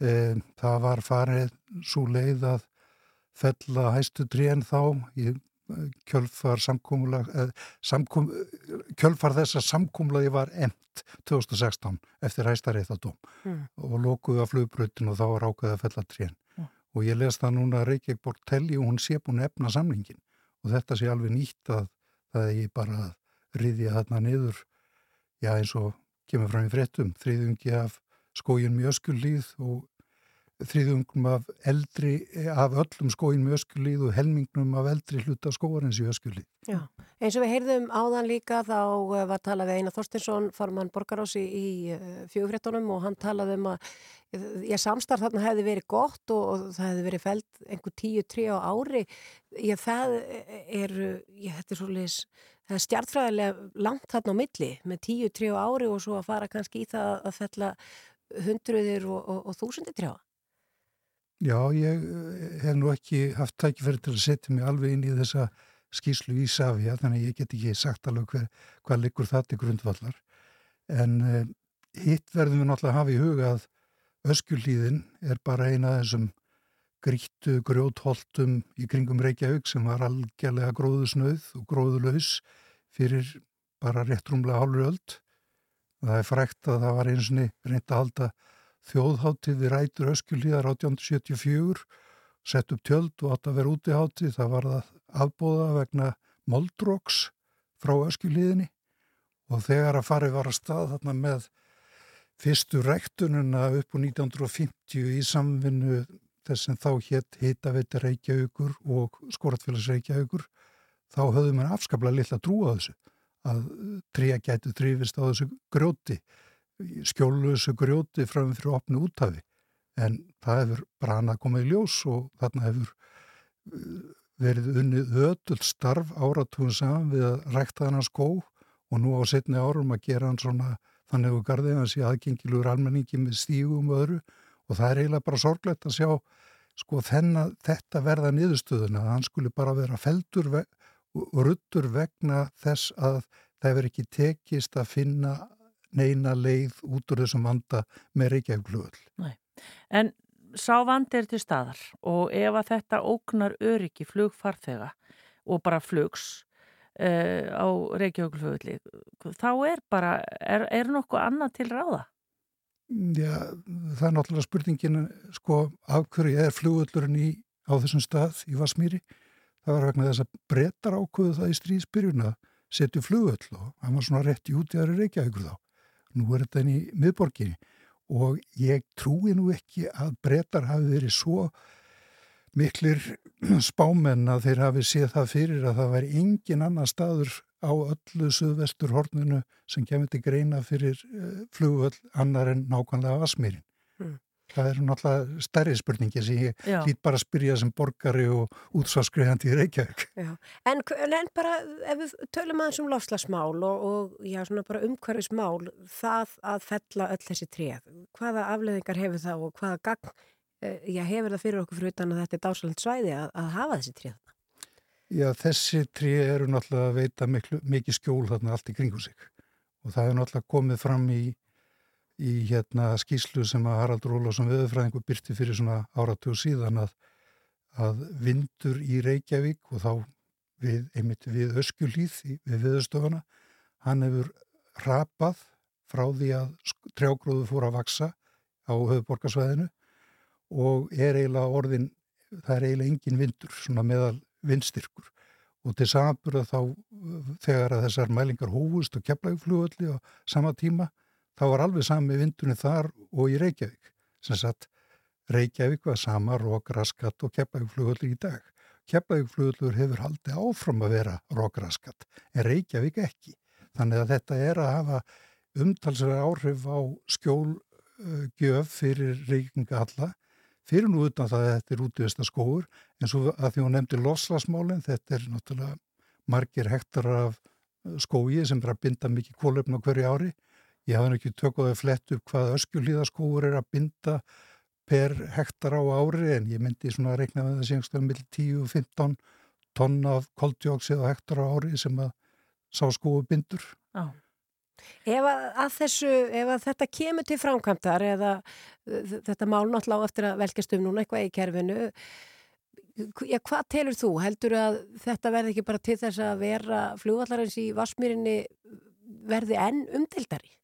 E, það var farið svo leið að fella hæstu tríen þá í kjölfar samkum, kjölfar þess að samkúmulagi var emt 2016 eftir hæstarið það dóm mm. og lokuði að flugbröðin og þá var ákveðið að fella trén mm. og ég les það núna að Reykjavík Borg telli og hún sé búin efna samlingin og þetta sé alveg nýtt að það er bara að riðja þarna niður já eins og kemur fram í frettum þriðungi af skójun mjög skulíð og þrýðungum af eldri, af öllum skóin með öskulíð og helmingnum af eldri hluta skóarins í öskulíð. Já, eins og við heyrðum áðan líka þá eh, var talað við Einar Þorstinsson, farmann Borgarási í eh, fjögufréttunum og hann talaði um að ég samstarf þarna hefði verið gott og, og það hefði verið fælt einhver tíu, trí á ári. Ég, það er, ég, þetta er svolítið, það er stjartfræðilega langt þarna á milli með tíu, trí á ári og svo að fara kannski í það að fella hundruðir og, og, og þúsundir trjá. Já, ég eh, hef nú ekki haft tækifæri til að setja mig alveg inn í þessa skýslu í Savia, þannig að ég get ekki sagt alveg hver, hvað liggur það til grundvallar. En uh, hitt verðum við náttúrulega að hafa í huga að öskullíðin er bara eina þessum grítu grjótholtum í kringum Reykjavík sem var algjörlega gróðusnöð og gróðulös fyrir bara rétt rúmlega hálfur öld. Það er frækt að það var eins og reynd að halda þjóðháttið við rætur öskjulíðar 1874 sett upp tjöld og átt að vera útiháttið það var það afbóða vegna moldróks frá öskjulíðinni og þegar að farið var að stað þarna með fyrstu rektununa upp á 1950 í samvinnu þess sem þá hétt Hittaveitir Reykjavíkur og Skoratfélags Reykjavíkur þá höfðum við afskaplega lilla trú á þessu að tríja gætu þrýfist á þessu gróti skjóluðsu grjóti fram fyrir opnu úttafi en það hefur brana komið í ljós og þarna hefur uh, verið unnið öll starf áratúin saman við að rækta hann að skó og nú á setni árum að gera hann svona þannig að garðið hans í aðgengilur almenningi með stígum og öðru. Og það er eiginlega bara sorglegt að sjá sko þennan þetta verða niðurstöðuna að hann skulle bara vera feldur og ruttur vegna þess að það hefur ekki tekist að finna neina leið út úr þessum vanda með Reykjavík-flugöld. En sá vandi er til staðar og ef að þetta óknar öryggi flugfarþega og bara flugs uh, á Reykjavík-flugöldi, þá er bara, er, er nokkuð annað til ráða? Já, það er náttúrulega spurningin, sko, af hverju er flugöldurinn í, á þessum stað í Vasmíri? Það var vegna þess að breytar ákvöðu það í stríðsbyrjuna setju flugöld og hann var svona rétt í útjæðari Reykjavíkur þá nú er þetta í miðborginni og ég trúi nú ekki að breytar hafi verið svo miklir spámenn að þeir hafi séð það fyrir að það væri engin annar staður á öllu söðvestur horninu sem kemur til greina fyrir uh, flugvöld annar en nákvæmlega Asmýrin. Það er náttúrulega stærri spurningi sem ég já. lít bara að spyrja sem borgari og útsvarskriðandi í Reykjavík. En, en bara ef við tölum aðeins um lofslagsmál og, og já, bara umhverfismál, það að fella öll þessi treð, hvaða afleðingar hefur það og hvaða gang eh, já, hefur það fyrir okkur fyrir utan að þetta er dásalega svæði að, að hafa þessi treð? Já, þessi treð eru náttúrulega að veita miklu, mikið skjól þarna allt í kringum sig og það er náttúrulega komið fram í í hérna skýslu sem að Haraldur Ólafsson veðurfræðingur byrti fyrir svona áratug síðan að, að vindur í Reykjavík og þá við, einmitt við öskjulíð við viðustofana, hann hefur rapað frá því að trjágróðu fór að vaksa á höfuborgarsvæðinu og er eiginlega orðin, það er eiginlega engin vindur, svona meðal vindstyrkur. Og til samanburða þá þegar að þessar mælingar hófust og keflæguflugöldi á sama tíma þá var alveg sami vindunni þar og í Reykjavík. Sem sagt Reykjavík var sama rókraskat og keflæguflugöldi í dag. Keflæguflugöldur hefur haldið áfram að vera rókraskat en Reykjavík ekki. Þannig að þetta er að hafa umtalsverða áhrif á skjólgjöf fyrir reykinga alla. Fyrir nú utan það að þetta er útvista skóur eins og að því hún nefndi loslasmálinn, þetta er náttúrulega margir hektar af uh, skói sem er að binda mikið kólöfn á hverju ári. Ég hafa nú ekki tökuð að flett upp hvað öskjulíðaskóur er að binda per hektar á ári en ég myndi svona að reikna með það sem stöðum millir 10 og 15 tonn af koldjóksið á hektar á ári sem að sá skóu bindur. Já. Ef að, að þessu, ef að þetta kemur til framkvæmdar eða uh, þetta mál náttúrulega eftir að velkjast um núna eitthvað í kerfinu, já, hvað telur þú? Heldur að þetta verði ekki bara til þess að vera flugvallarins í Vassmýrinni verði enn umtildari?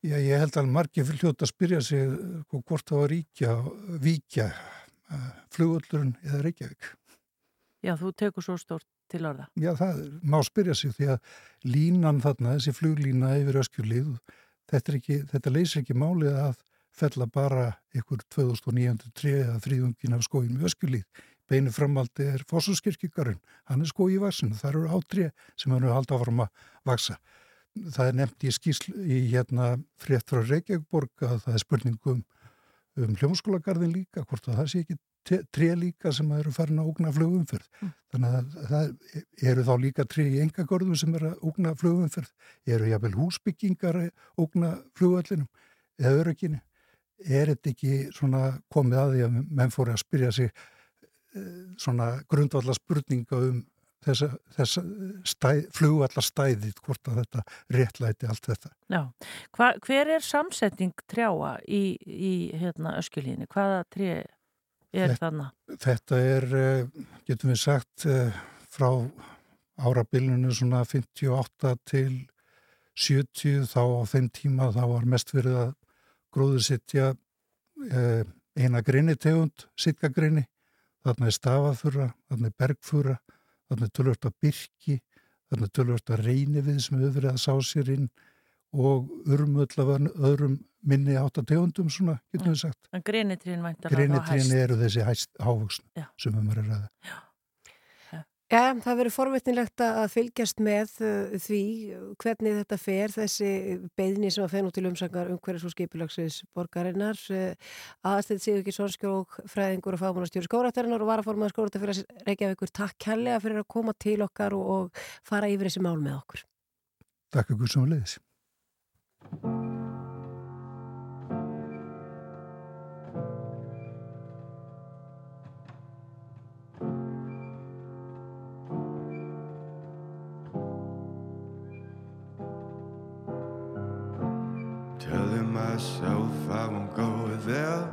Já, ég held að margir fyrir hljóta að spyrja sig uh, hvort það var ríkja, víkja uh, flugvöldurinn eða Reykjavík. Já, þú tekur svo stórt til orða. Já, það má spyrja sig því að línan þarna, þessi fluglína yfir öskjulíð, þetta, þetta leysir ekki málið að fella bara ykkur 2903 eða þrýðungin af skóin með öskjulíð. Beinu framaldi er fósuskirkjugarinn, hann er skói í vaksinu, það eru átrið sem hann er haldið áfram að vaksa. Það er nefnt í skísl í hérna frétt frá Reykjavíkborg að það er spurningum um hljómskólagarðin líka, hvort að það sé ekki tré líka sem eru farin að ógna flugumferð. Mm. Þannig að það eru þá líka tré í engagörðum sem eru að ógna flugumferð. Eru jáfnvel húsbyggingar að ógna flugöllinum eða örygginni. Er þetta ekki svona komið að því að menn fóri að spyrja sig svona grundvallar spurninga um þessa, þessa stæð, flugvallar stæðið, hvort að þetta réttlæti allt þetta. Já, Hva, hver er samsetning trjáa í, í hérna, öskjulíðinni? Hvaða tré er Þetta- þarna? Þetta er, eh, getum við sagt, eh, frá árabilinu svona 58 til 70 þá á þeim tíma þá var mest verið að gróður sittja eh, eina grini tegund, sittgagrini, þarna er stafafura, þarna er bergfura, þarna er tölvört að byrki, þarna er tölvört að reyni við sem hefur verið að sá sér inn og urmull af öðrum minni áttategundum svona, getum við sagt. En greinitrín þá Greinitrín hæst. eru þessi hæst hávuxn Já. sem um er að ræða. Já, það verður forvitnilegt að fylgjast með uh, því hvernig þetta fer, þessi beðni sem að fennu til umsangar umhverjus og skipulagsins borgarinnar. Uh, Aðastætt séu ekki sonskjók, fræðingur og fagmannastjóri skóraðarinnar og varaformaður skóraðarfélags Reykjavíkur. Takk kærlega fyrir að koma til okkar og, fara yfir þessi mál með okkur. Takk ykkur sem leiðis. Myself I won't go there.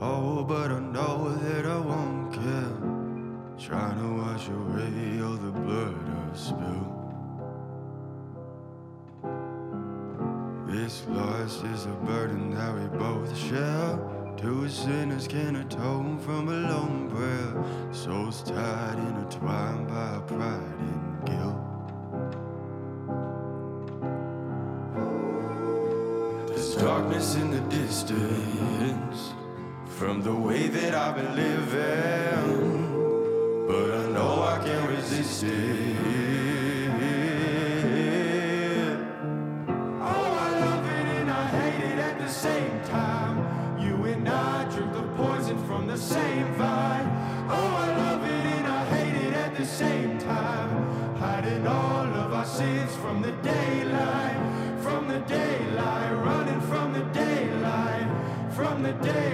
Oh, but I know that I won't care. Trying to wash away all the blood I've spilled. This loss is a burden that we both share. Two sinners can atone from a lone prayer. Souls tied, intertwined by pride and guilt. Darkness in the distance from the way that I've been living, but I know I can't resist it. The daylight,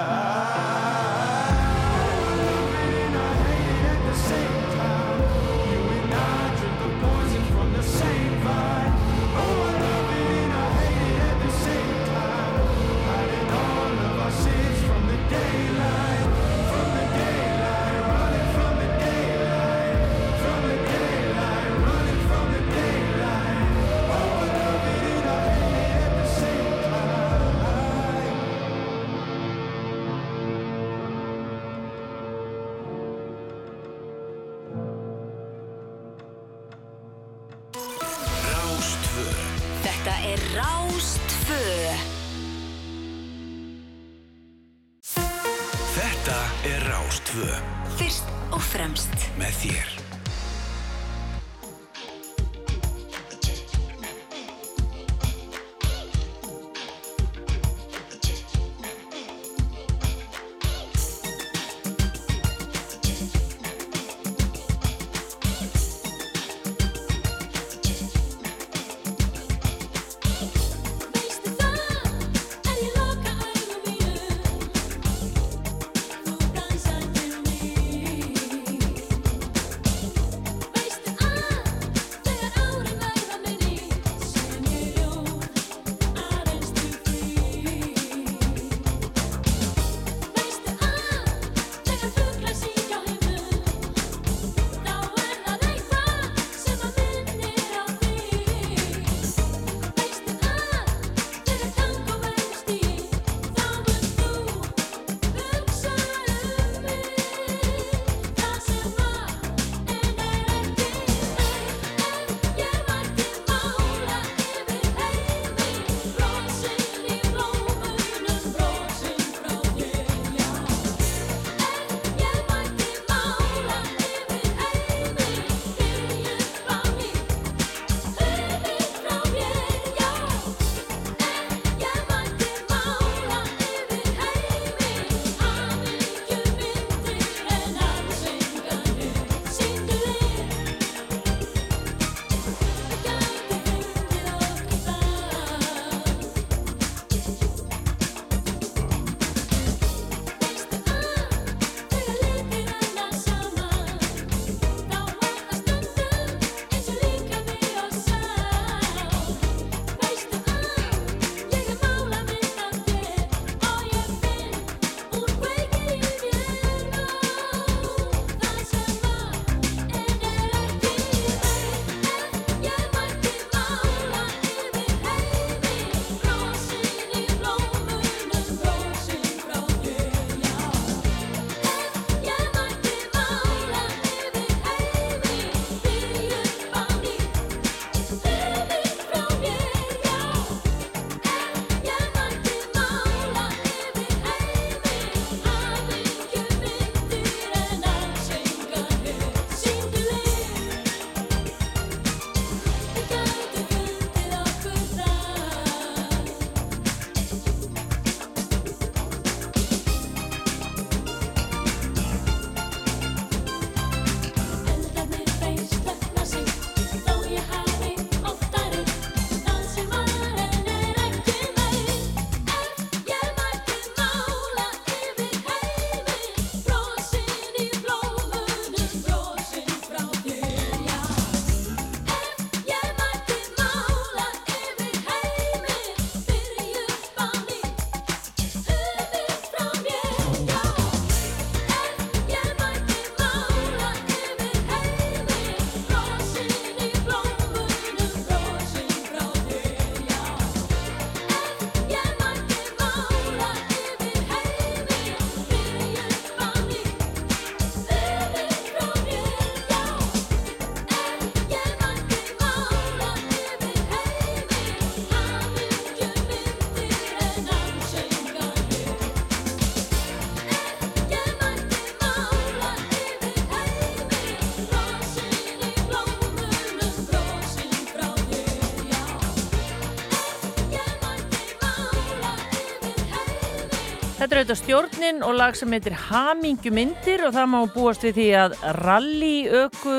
Rástvö Þetta er Rástvö Fyrst og fremst. Með þér. Þetta er auðvitað stjórnin og lag sem heitir Hamingjumindir og það má búast við því að rally öku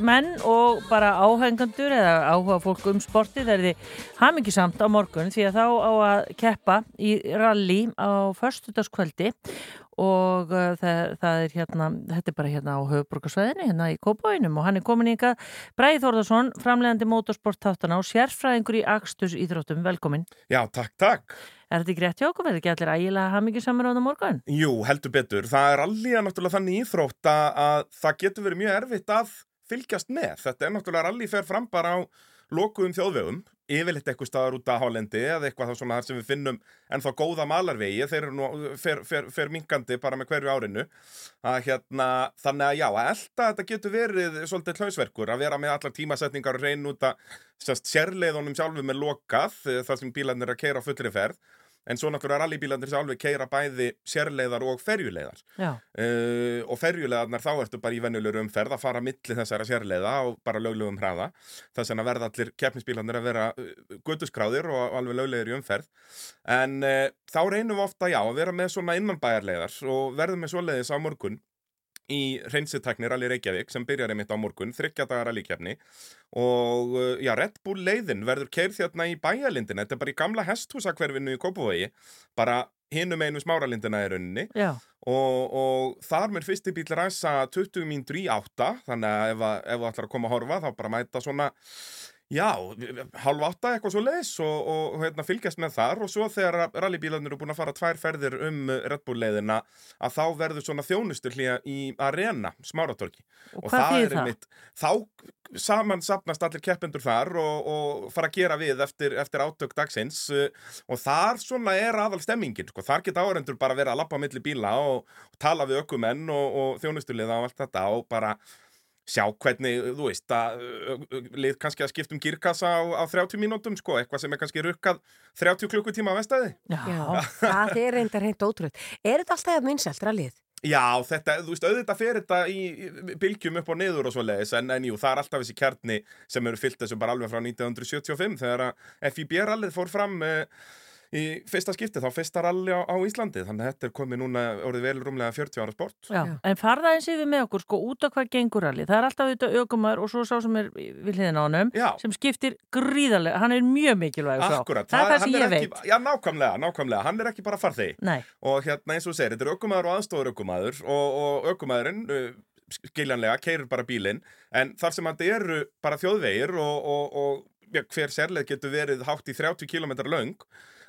menn og bara áhengandur eða áhuga fólk um sportið verði hamingjusamt á morgun því að þá á að keppa í rally á förstudagskvöldi og uh, það, það er hérna, þetta er bara hérna á höfuborgarsvæðinu, hérna í Kópáinum og hann er komin ykkar Bræði Þórðarsson, framlegandi motorsport þáttana og sérfræðingur í Akstus Íþróttum, velkomin. Já, takk, takk. Er þetta ekki rétt hjá okkur? Verður ekki allir ægilega hamingi samar á það morgun? Jú, heldur betur. Það er allir náttúrulega þannig íþrótt að það getur verið mjög erfitt að fylgjast með. Þetta er náttúrulega allir fer fram bara á lokuðum þjóðvegum, yfirleitt eitthvað staðar út að Hálendi eða eitthvað þá svona þar sem við finnum ennþá góða malarvegi, þeir eru nú fer, fer, fer minkandi bara með hverju árinu. Að hérna, þannig að já að elda þetta getur verið svolítið hlausverkur að vera með allar tímasetningar og reyna út að sérst, sérleiðunum sjálfu með lokað þar sem bílarnir er að keira á fullri ferð en svo náttúrulega rallybílandir sjálfi keira bæði sérleiðar og ferjuleiðar. Uh, og ferjuleiðarnar þá ertu bara í venjulegur umferð að fara milli þessara sérleiða og bara löglegum hraða. Þess að verða allir keppnisbílandir að vera uh, göduskráðir og alveg löglegir í umferð. En uh, þá reynum við ofta já að vera með svona innanbæjarleiðar og verðum með svoleiðis á morgun í hreinsitekni Rally Reykjavík sem byrjar einmitt á morgun, þryggjadagar rallykefni og uh, já, Red Bull leiðin verður keirð þérna í bæjalindin þetta er bara í gamla hesthúsakverfinu í Kópavogi. Bara hinum einu smáralindina rauninni. Já. og, og þar mér fyrsti bíl ræsa 20 mínútur í átta. Þannig að ef, að, ef þú ætlar að koma að horfa þá bara mæta svona Já, halv átta eitthvað svo leis og, og hérna, fylgjast með þar og svo þegar rallybílarnir eru búin að fara tvær ferðir um Red Bull leiðina að þá verður svona þjónustur hlýja í arena, smáratorki Og hvað þýðir það? einmitt, þá saman sapnast allir keppendur þar og, og fara að gera við eftir, eftir átök dagsins uh, og þar svona er aðal stemmingin sko. þar geta árendur bara verið að lappa á milli bíla og, og tala við ökumenn og, og þjónusturliða og allt þetta og bara sjá hvernig, þú veist, að lið kannski að skiptum girkassa á, á 30 mínútum, sko, eitthvað sem er kannski rukkað 30 klukkutíma að vestæði. Já, það er reyndar hreint ótrúið. Er þetta alltaf að vinsælt rallið? Já, þetta, þú veist, auðvitað fer þetta í í bylgjum upp og niður og svo leiðis, en, en jú, það er alltaf þessi kjarni sem eru fyllt þessu bara alveg frá 1975 þegar að FIB-rallið fór fram uh, í fyrsta skipti, þá fyrsta ralli á, á Íslandi, þannig að þetta er komið núna orðið vel rúmlega 40 ára sport. Já. En farða eins yfir með okkur, sko, út á hvað gengur allir. Það er alltaf auðvitað aukumar og svo sá sem er við hliðin á honum, Já. sem skiptir gríðarlega, hann er mjög mikilvæg. Akkurat, Það er það hann sem ég ekki, veit. Já, nákvæmlega, nákvæmlega, hann er ekki bara farþegi Nei. og hérna eins og segir, þetta er ökumæður og aðstofur ökumæður og, og ökumæðurinn uh, skiljanlega keirir bara bílinn en þar sem hann eru bara þjóðvegir og, og, og ja, hver sérleið getur verið hátt í 30 km löng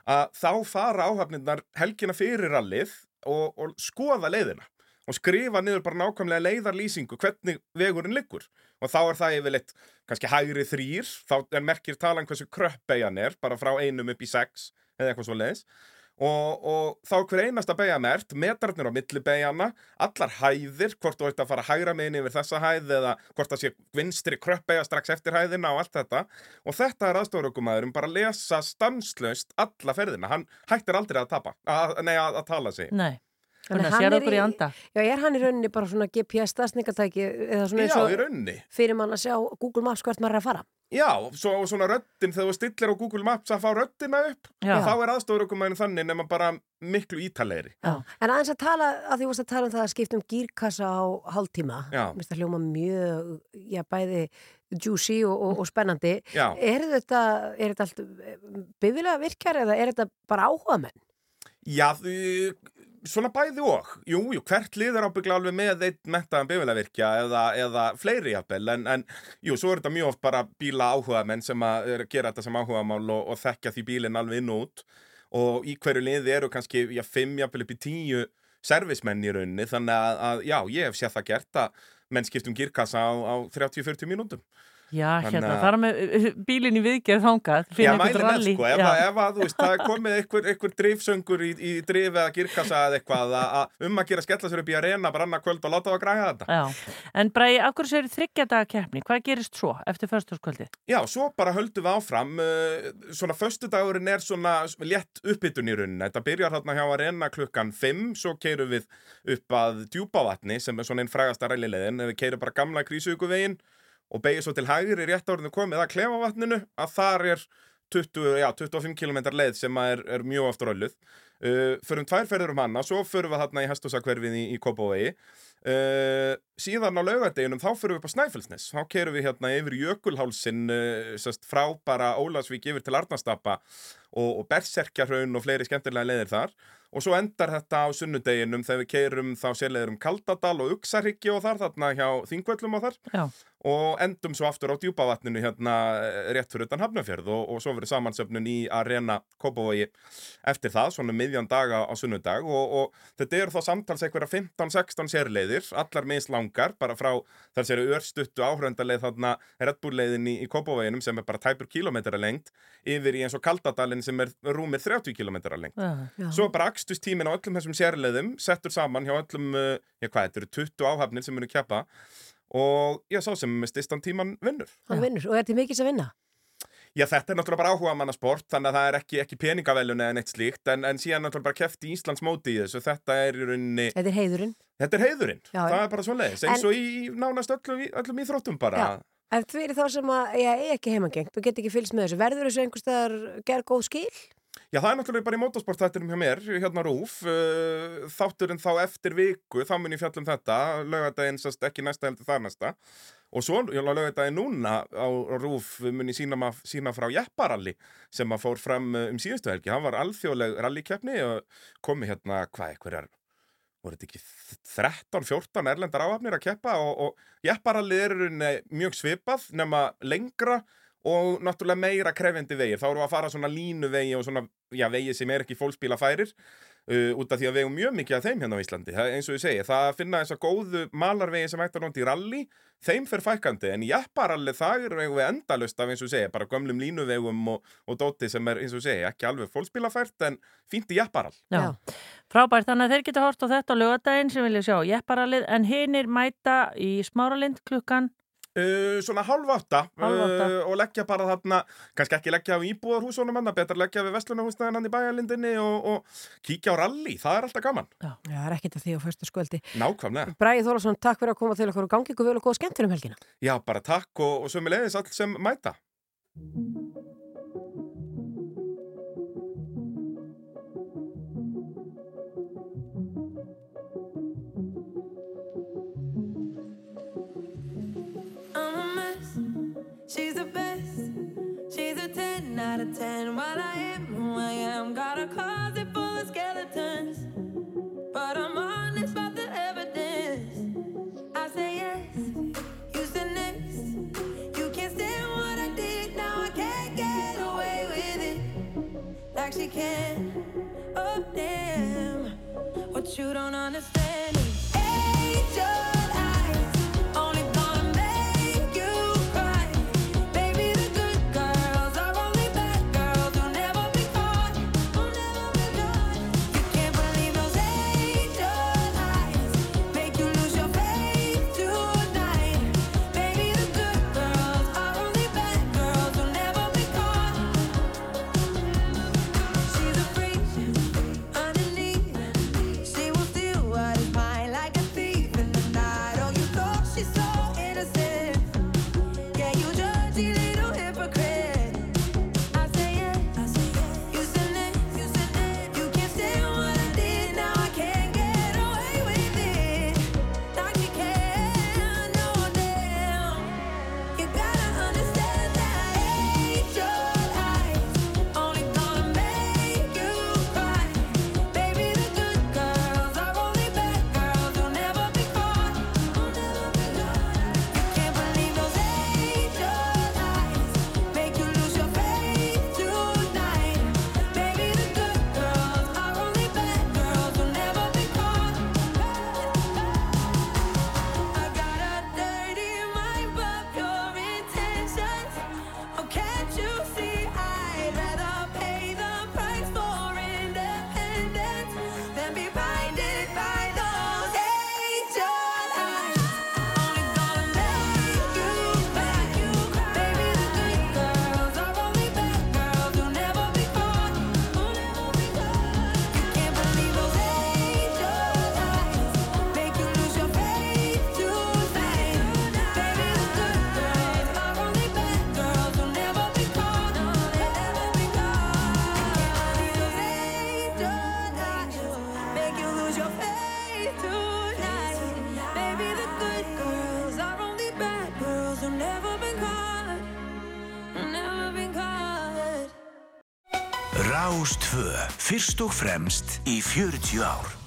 að þá fara áhafnirnar helgina fyrir rallið og, og skoða leiðina og skrifa niður bara nákvæmlega leiðarlýsingu hvernig vegurinn liggur. Og þá er það yfirleitt kannski hægri þrýr þá er merkir talan hversu kröppbeigjan er bara frá einum upp í sex eða eitthvað svo leiðis og, og þá er hver einasta beigja mert metrarnir á milli beigjana allar hæðir, hvort þú ert að fara hægra megin yfir þessa hæð eða hvort það sé vinstri kröppbeigja strax eftir hæðina og allt þetta og þetta er aðstofurökumæðurum bara að lesa stanslaust alla ferðina, hann hættir aldrei að tapa að, nei, að, að tala sig Nei. Þannig að að sér hann er okkur í anda. Já, er hann í rauninni bara svona GPS-stafsningatæki eða svona eins Já, og fyrir mann að sjá Google Maps hvert maður er að fara? Já, svo svona röddin, þegar þú stillir á Google Maps að fá röddina upp, Já. þá er aðstofurökumæðin þannig nema bara miklu ítalegri. Já. En aðeins að tala, að því varst að tala um það að skipta um gírkassa á hálftíma, Já. minnst það hljóma mjög, já, bæði juicy og, og, og spennandi. Já. Er þetta, er þetta allt bifilega virkjar eða er þetta bara áhuga menn? Já, svona bæði og. Jú, jú, hvert lið er ábygglega alveg með eitt mentaðan bifilavirkja eða, eða fleiri jafnvel, en, en jú, svo er þetta mjög oft bara bíla áhuga menn sem að er gera þetta sem áhugamál og, og þekkja því bílinn alveg inn og út og í hverju liði eru kannski, já, fimm, jafnvel upp í tíu servismenn í rauninni, þannig að, að já, ég hef séð það gert að menn skiptum girkassa á, á 30-40 mínútum. Já, Þannig hérna, að- fara með uh, bílinn í viðgerð þangað, Já, finna eitthvað með rally. sko, ef, Já. að, ef að, þú veist, það er komið einhver, einhver drifsöngur í, í drif eða girkassa eða eitthvað að, að um að gera skella sér upp í arena bara annað kvöld og láta það að græða þetta. Já, en Bræði, af hverju sér þryggjadaga keppni? Hvað gerist svo eftir försturskvöldi? Já, svo bara höldum við áfram, uh, svona föstudagurinn er svona létt uppbytun í rauninni, þetta byrjar þarna hjá arena klukkan 5, svo keirum við upp að djúpavatni sem er svona einn frægasta rælilegin, við keirum bara gamla krísuguvegin og beigir svo til hægri rétt árinu komið að klefavatninu að þar er 20, já, 25 km leið sem er, er mjög oft rölluð. Uh, förum tvær ferður um hana, svo förum við þarna í Hestusakverfið í, í Kópavegi uh, síðan á laugardeginum þá förum við upp á Snæfellsnes, þá kerum við hérna yfir Jökulhálsin uh, sest, frá bara Ólasvík yfir til Arnastapa og, og Berserkjahraun og fleiri skemmtilega leiðir þar. Og svo endar þetta á sunnudeginum þegar við keirum þá sérleiður um Kaldadal og Uxarhyggi og þar, þarna hjá Þingvöllum og þar. Já. og endum svo aftur á djúpavatninu hérna eh, rétt fyrir utan Hafnarfjörð og, og svo verður samansöfnun í Arena Kópavogi eftir það, svona miðjan daga á sunnudag. Og, og þetta eru þá samtals einhverja 15-16 sérleiðir, allar mislangar, bara frá þar séru örstuttu áhröndaleið þarna Red Bull leiðin í, í Kópavoginum sem er bara tæpur kilometra lengt yfir í eins og Kaldadalinn sem er rúmir 30 kilometra lengt. Já. Svo bara akstustímin á öllum þessum sérleiðum settur saman hjá öllum, uh, já hvað, þetta eru 20 áhafnir sem munu keppa og já, sá sem stistan tíman vinnur. Hann vinnur og er til mikils að vinna? Já, þetta er náttúrulega bara áhuga mannasport, þannig að það er ekki, ekki peningavelun eða neitt slíkt, en, en síðan náttúrulega bara kefti Íslands móti í þessu, þetta er í rauninni... Þetta er heiðurinn. Þetta er heiðurinn, Já, það er bara svo leiðis, eins og í nánast öllum, í- öllum íþróttum bara. Já. En fyrir þá sem að, já, er ekki heimangengt og get ekki fylgst með þessu, verður þessu einhverstaðar gerð góð skil? Já, það er náttúrulega bara í motorsport þættinum hjá mér, hérna Rúf, uh, þátturinn þá eftir viku, þá mun ég fjalla um þetta, laugadaginn sast ekki næsta heldur þar næsta. Og svo já, laugadaginn núna á Rúf mun ég sína, sína frá Jepparalli sem að fór fram uh, um síðustu helgi. Hann var alþjóðleg rallikeppni og komi hérna, hvað, einhverjar, voru þetta ekki 13-14 erlendar áhafnir að keppa og, og Jepparalli er mjög svipað nema lengra og náttúrulega meira krefendi vegir. Þá erum við að fara svona línu vegi og svona, já, vegi sem er ekki fólksbíla færir uh, út af því að við eigum mjög mikið af þeim hérna á Íslandi. Það, eins og ég segi, það að finna þessa góðu malarvegi sem hægt að nota í rally, þeim fer fækandi, en í jepparalli það er eigum við endalust af eins og ég segi, bara gömlum línuvegum og, og dóti sem er eins og ég segi, ekki alveg fólksbílafært en fínt í jepparall. Já. Frábært, þannig að þeir geta hort á þetta á lögadaginn sem vilja sjá jepparalið en hinir mæta í smáralind klukkan Uh, svona hálf átta, Hálf átta. Uh, og leggja bara þarna, kannski ekki leggja á íbúðarhúsunum hann, betur leggja við vestlunarhúsnæðin hann í bæjarlindinni og, og kíkja á rally, það er alltaf gaman. Já, það er ekkert að því á fyrstu sköldi. Nákvæmlega. Bræði Þólasson, takk fyrir að koma til okkur og gangi ykkur vel og góða skemmtur um helgina. Já, bara takk og, og sömu leiðis all sem mæta. Out of 10. While I am who I am, got a closet full of skeletons. But I'm honest about the evidence. I say yes, you say next. You can't stand what I did, now I can't get away with it. Like she can. Oh, damn. What you don't understand fyrst og fremst í 40 ár.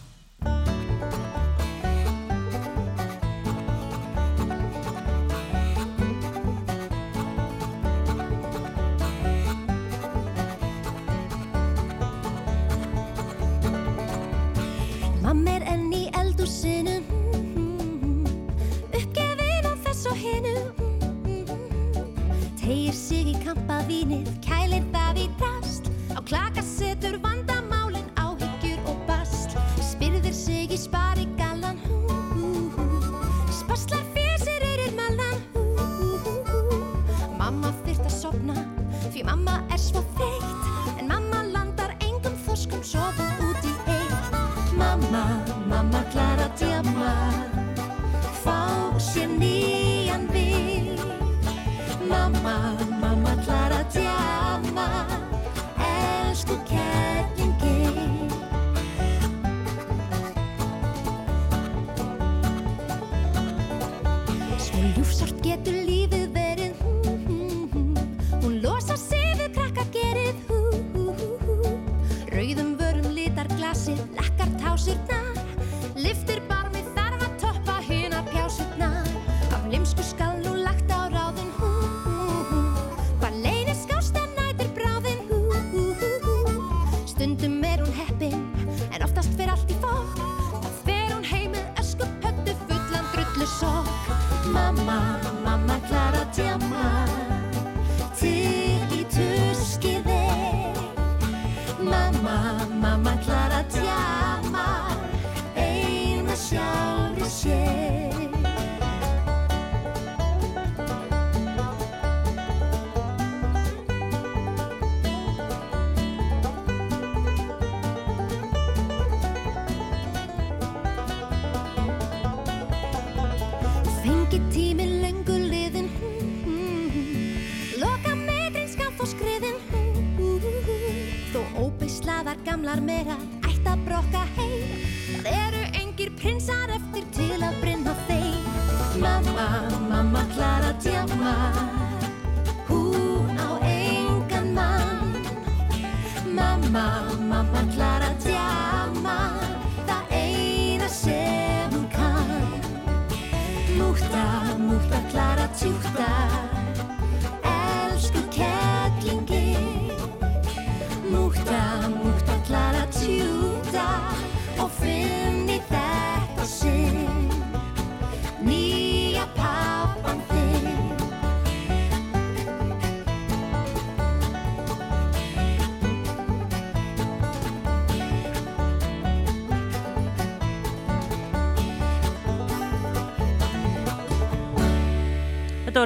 palmeras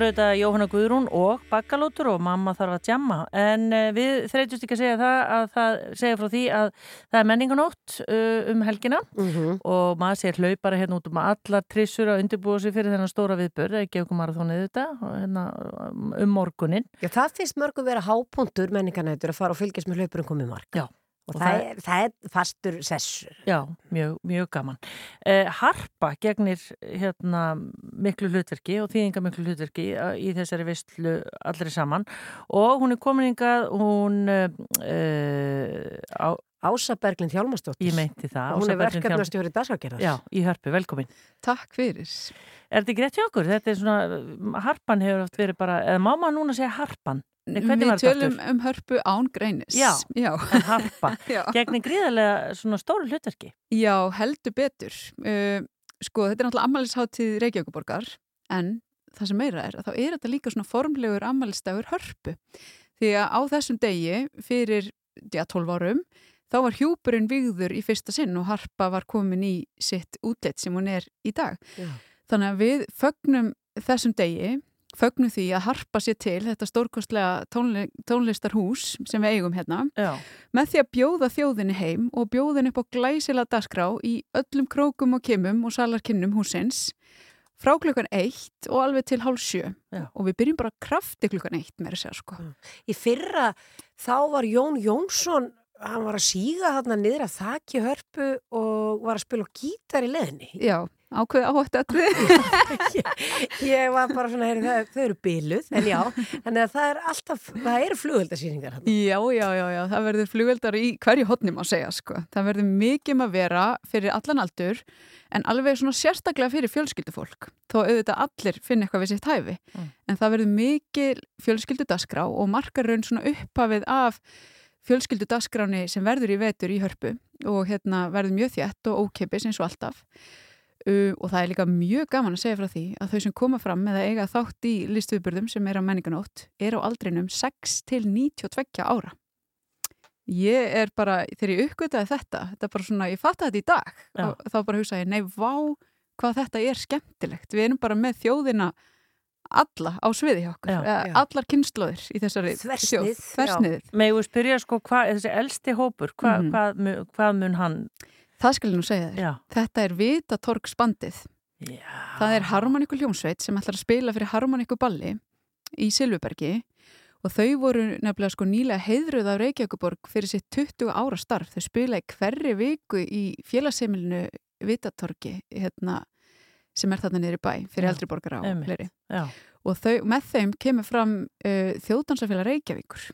voru þetta Jóhanna Guðrún og Bakkalótur og mamma þarf að djamma en uh, við þreytust ekki að segja það að það segja frá því að það er menninganótt uh, um helgina og maður sér hlaupara hérna út um allar trissur að undirbúa sig fyrir þennan stóra viðbörð ekki okkur marathónið þetta hérna, um morgunin. Já, það finnst mörgum vera hápuntur menninganætur að fara og fylgjast með hlaupurum komið mark. Já. Og, það, er, það er fastur sessur. Já, mjög, mjög gaman. Eh, Harpa gegnir hérna miklu hlutverki og þýðinga miklu hlutverki eh, í þessari vistlu allri saman og hún er komin hingað, hún eh, á, Ása Berglind Hjálmarsdóttir. Ég meinti það. Hún Ása er verkefnastjóri dagsakgerðar. Já, í Hörpu, velkomin. Takk fyrir. Er þetta ekki rétt hjá okkur? Þetta er svona, Harpan hefur oft verið bara, eða má maður núna segja Harpan? Nei, hvernig Við tölum aftur? um hörpu án greinis. Já, Já. en Harpa. Já. Gegnir gríðarlega svona stóru hlutverki. Já, heldur betur. Uh, sko, þetta er náttúrulega ammælisháttíð Reykjavíkuborgar, en það sem meira er að þá er þetta líka svona formlegur ammælistagur hörpu. Því að á þessum degi fyrir ja, 12 árum þá var hjúpurinn vigður í fyrsta sinn og harpa var komin í sitt útleitt sem hún er í dag. Já. Þannig að við fögnum þessum degi, fögnum því að harpa sér til þetta stórkostlega tónli, tónlistarhús sem við eigum hérna Já. með því að bjóða þjóðinni heim og bjóðin upp á glæsila dagskrá í öllum krókum og kimum og salarkinnum húsins frá klukkan eitt og alveg til hálf sjö Já. og við byrjum bara krafti klukkan eitt með að segja sko. Í fyrra þá var Jón Jónsson, hann var að síga þarna niður að þakki hörpu og var að spila á gítar í leðinni. Já, ákveði áhættu að Ég var bara svona, heyri, það, þau eru byluð, en já, þannig að það er alltaf, það eru flugöldasýningar hann. Já, já, já, já, það verður flugveldar í hverju hotnum að segja, sko. Það verður mikið um að vera fyrir allan aldur, en alveg svona sérstaklega fyrir fjölskyldufólk. Þó auðvitað allir finna eitthvað við sitt hæfi. Mm. En það verður mikið fjölskyldudaskrá og margar raun svona upphafið af fjölskyldudasgráni sem verður í vetur í hörpu og hérna verður mjög þjætt og ókeipis eins og alltaf. Uh, og það er líka mjög gaman að segja frá því að þau sem koma fram eða eiga þátt í listuðburðum sem er á menninganótt er á aldrinum 6 til 92 ára. Ég er bara, þegar ég uppgötaði þetta, þetta er bara svona, ég fatt þetta í dag, Já. og þá bara hugsa ég, nei, vá, hvað þetta er skemmtilegt. Við erum bara með þjóðina alla á sviði hjá okkur, Já. Já. allar kynnslóðir í þessari Þversnið, þjóð. Þversniðið. Megum við spyrja sko hvað, þessi elsti hópur, hva, Mhm. hvað, hvað mun hann Það skal ég nú segja þér. Já. Þetta er Vita Torgsbandið. Já. Það er Harmoníku hljómsveit sem ætlar að spila fyrir Harmoníku balli í Silvubergi og þau voru nefnilega sko nýlega heiðruð af Reykjavíkuborg fyrir sitt 20 ára starf. Þau spila í hverri viku í félagseimilinu Vita Torgi hérna, sem er þarna niður í bæ fyrir Já. eldri borgara og. Og þau, með þeim kemur fram uh, þjóðdansafélag Reykjavíkur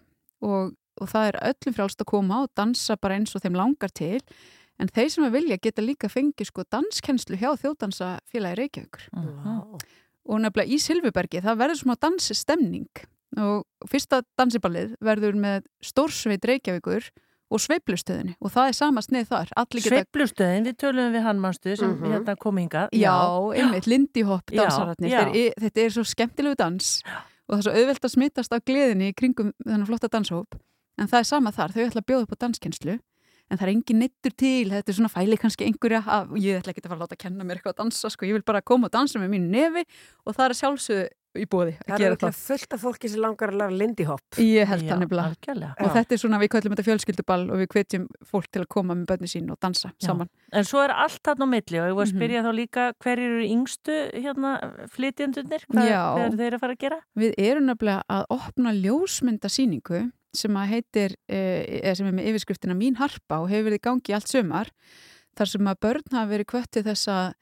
og, og það er öllum frálst að koma og dansa bara eins og þeim langar til en þeir sem að vilja geta líka fengið sko danskenslu hjá þjóðdansafélagi Reykjavíkur. Mhm. og nefnilega í Silfubergi það verður smá dansstemning og fyrsta dansiballið verður með stórsveit Reykjavíkur og sveiplustöðinni og það er sama snið þar. Allir geta- Sveiflustöðin, við töluðum við hann mannstu sem Mhm. hérna kom hingað. Já, einmitt, Já, dansararnir, já. Þeir, e- þetta er svo skemmtilegu dans. Og það er svo auðvelt að smittast af gleðinni í kringum þennan flotta danshóp. En það er sama þar, þau ætla að bjóða upp á danskenslu en það er engin nettur til, þetta er svona fæli kannski einhverja, að, ég ætla ekki að fara að láta kenna mér eitthvað að dansa, sko, ég vil bara koma og dansa með mínu nefi og það er að sjálfsögðu í bóði Það að er gera örugglega það. fullt af fólki sem langar að læra Lindy Hop. Ég held það nefnilega. Og þetta er svona, við kallum þetta fjölskylduball og við hvetjum fólk til að koma með bönni sín og dansa Já. saman. En svo er allt þarna á milli og ég var að Mhm. spyrja þá líka hverjir eru yngstu hérna flytjendunir, hvað eru þeir að fara að gera? Við erum nefnilega að opna ljósmyndasýningu sem að heitir, eh, eða sem er með yfirskriftina Mín harpa og hefur verið í gangi allt sumar, þar sem að börn hafa verið kvöttið þess að,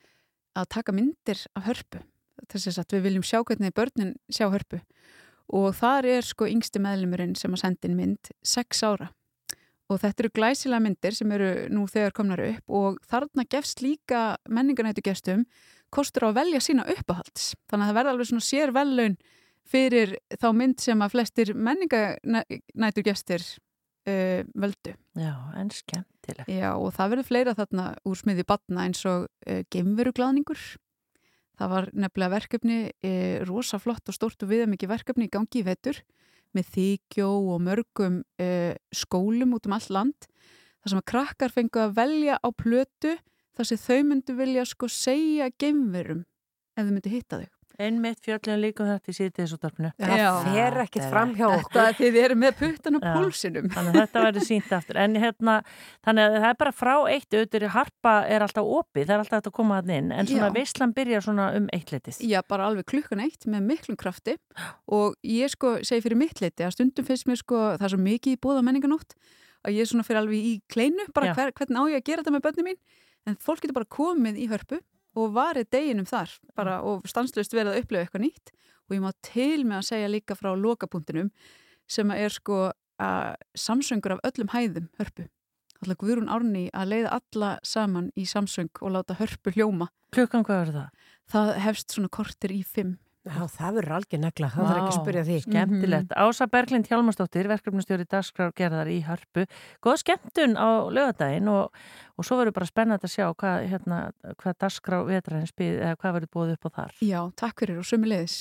að taka myndir af hörpu. Þess að við viljum sjá hvernig börnin sjá hörpu. Og þar er sko yngsti meðlumurinn sem að senda inn mynd sex ára. Og þetta eru glæsilega myndir sem eru nú þegar komnar upp og þarna gefst líka menningarnættu gestum kostur á að velja sína uppáhalds. Þannig að það verða alveg svona sér vellaun fyrir þá mynd sem að flestir menningarnættu gestir uh, völdu. Já, en skemmtilegt. Já, og það verður fleira þarna úr smiði batna eins og uh, geimveruglaðningur. Það var nefnilega verkefni, uh, rosa flott og stort og viðamikið verkefni í gangi í vetur með þykjó og mörgum skólum út um allt land. Það sem að krakkar fengu að velja á plötu þar sem þau myndu vilja sko segja geimverum ef þau myndu hitta þau. Einmitt fjöllin líka um þetta í síðdeis útdarpinu. Það fer ekkert fram hjá okkur. Þetta þið eru með puttan á Já. púlsinum. Þannig að þetta verður sínt aftur. En hérna, þannig að það er bara frá eitt, auðvitað harpa er alltaf opið, það er alltaf hægt að koma að inn, en svona Já. veislan byrjar svona um eitt litið. Já, bara alveg klukkan eitt með miklum krafti og ég sko segi fyrir mitt leiti að stundum finnst mér sko það er svo mikið í bóða menninganótt að ég svona fyrir alveg í kleinu bara hver, hvernig á ég að gera þetta með börnum mín en fólk getur bara komið í hörpu og varið deginum þar bara, og stanslust verið að upplifa eitthvað nýtt og ég má til með að segja líka frá lokapunktinum sem er sko samsöngur af öllum hæðum hörpu. Alltaf Guðrún Árni að leiða alla saman í samsöng og láta hörpu hljóma. Klukkan hvað verður það? Það hefst svona kortir í fimm. Já, það verður algjör negla, það þarf ekki að spyrja því. Skemmtilegt. Ása Berglind Hjálmarsdóttir, verkefnustjóri dagskrárgerðar í Hörpu. Góða skemmtun á lögadaginn og, og svo verður bara spennandi að sjá hvað, hérna, hvað dagskrá vetræðins býð, eða hvað verður búið upp á þar. Já, takk fyrir og sömulegis.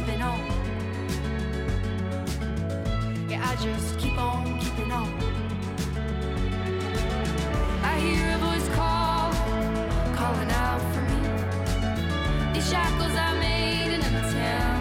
keeping on. Yeah, I just keep on keeping on. I hear a voice call, calling out for me. These shackles I made in a town.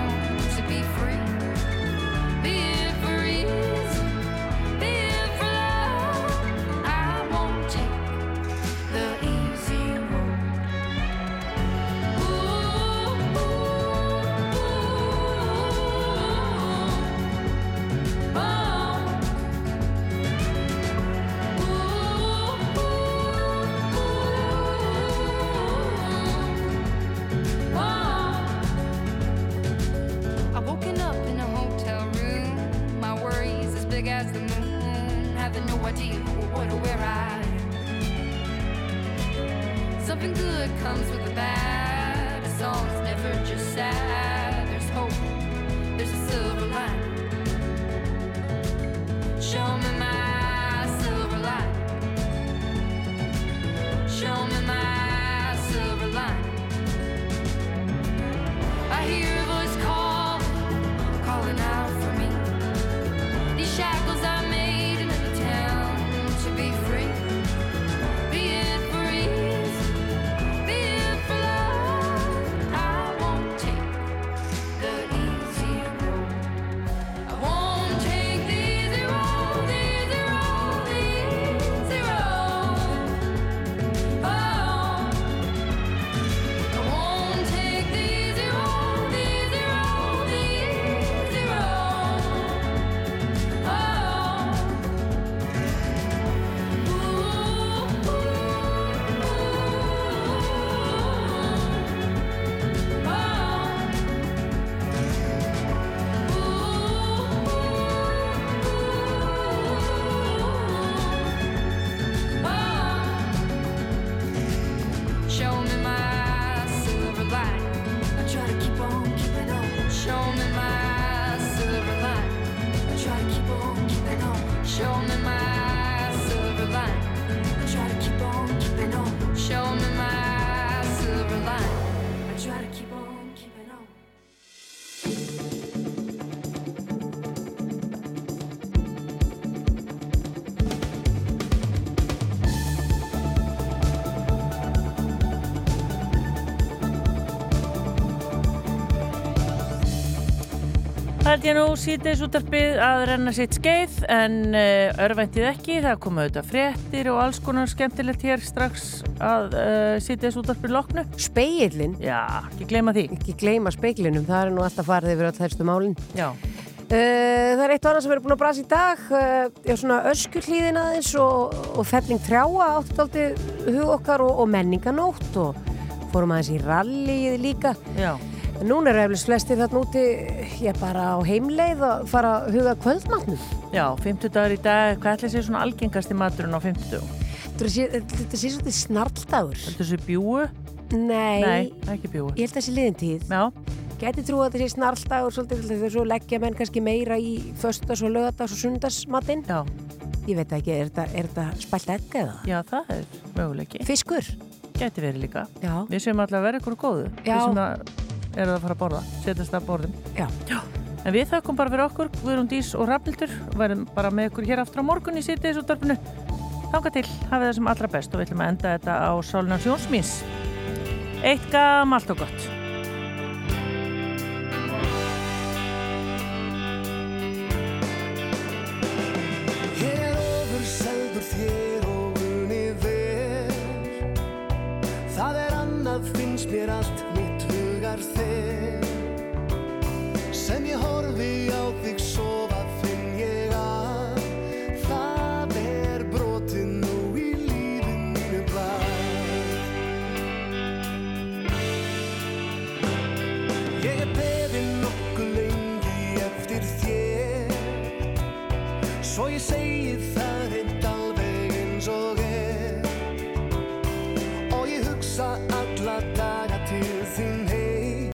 Held ég nú síðdeis útarpið að renna sitt skeið en uh, örvæntið ekki, það komu auðvitað fréttir og alls konar skemmtilegt hér strax að uh, síðdeis útarpið loknu. Speillin? Já, ekki gleyma því. Ekki gleyma speiklinum, það er nú alltaf farið yfir öll helstu málin. Já. Uh, það er eitt og annað sem erum búin að brasa í dag já, svona öskullíðin aðeins og, og felling trjáa áttið aldrei hug okkar og, og menninganótt og fórum aðeins í rallið líka Já. En núna er eflis flestir þarna úti ég bara á heimleið og fara að huga kvöldmatnum. Já, 50 dagur í dag, hvað ætla sér svona algengasti maturinn á 50 dagum? Þetta sé, þetta sé svolítið snarldagur. Þetta sé bjúu? Nei, Nei, ekki bjúu ég held að það sé liðin tíð. Já. Gæti trú að þetta sé snarldagur svolítið þegar svo leggja menn kannski meira í föstudags og lögadags og sundagsmatinn Já. Ég veit ekki, er þetta, er spælt egg eða? Já, það er möguleiki. Fiskur? Gæti verið líka. Já. Við séum alltaf að vera ykkur góðu. Já. Eru að fara að borða Setjast að borðum. Já. Já. En við þaukum bara fyrir okkur, Guðrún Dís og Rafnildur Værum bara með ykkur hér aftur á morgun í sítið þessu dörfinu Þanga til, hafið það sem allra best og við ætlum að enda þetta á Sálina Sjónsmís Eitt gamalt og gott. Og Það er annað finnst mér allt hugar þér Sem ég horfi á þig sofa finn ég að Það er brotið nú í lífi mínu blað. Ég er beðinn nokkuð lengi eftir þér Svo ég segi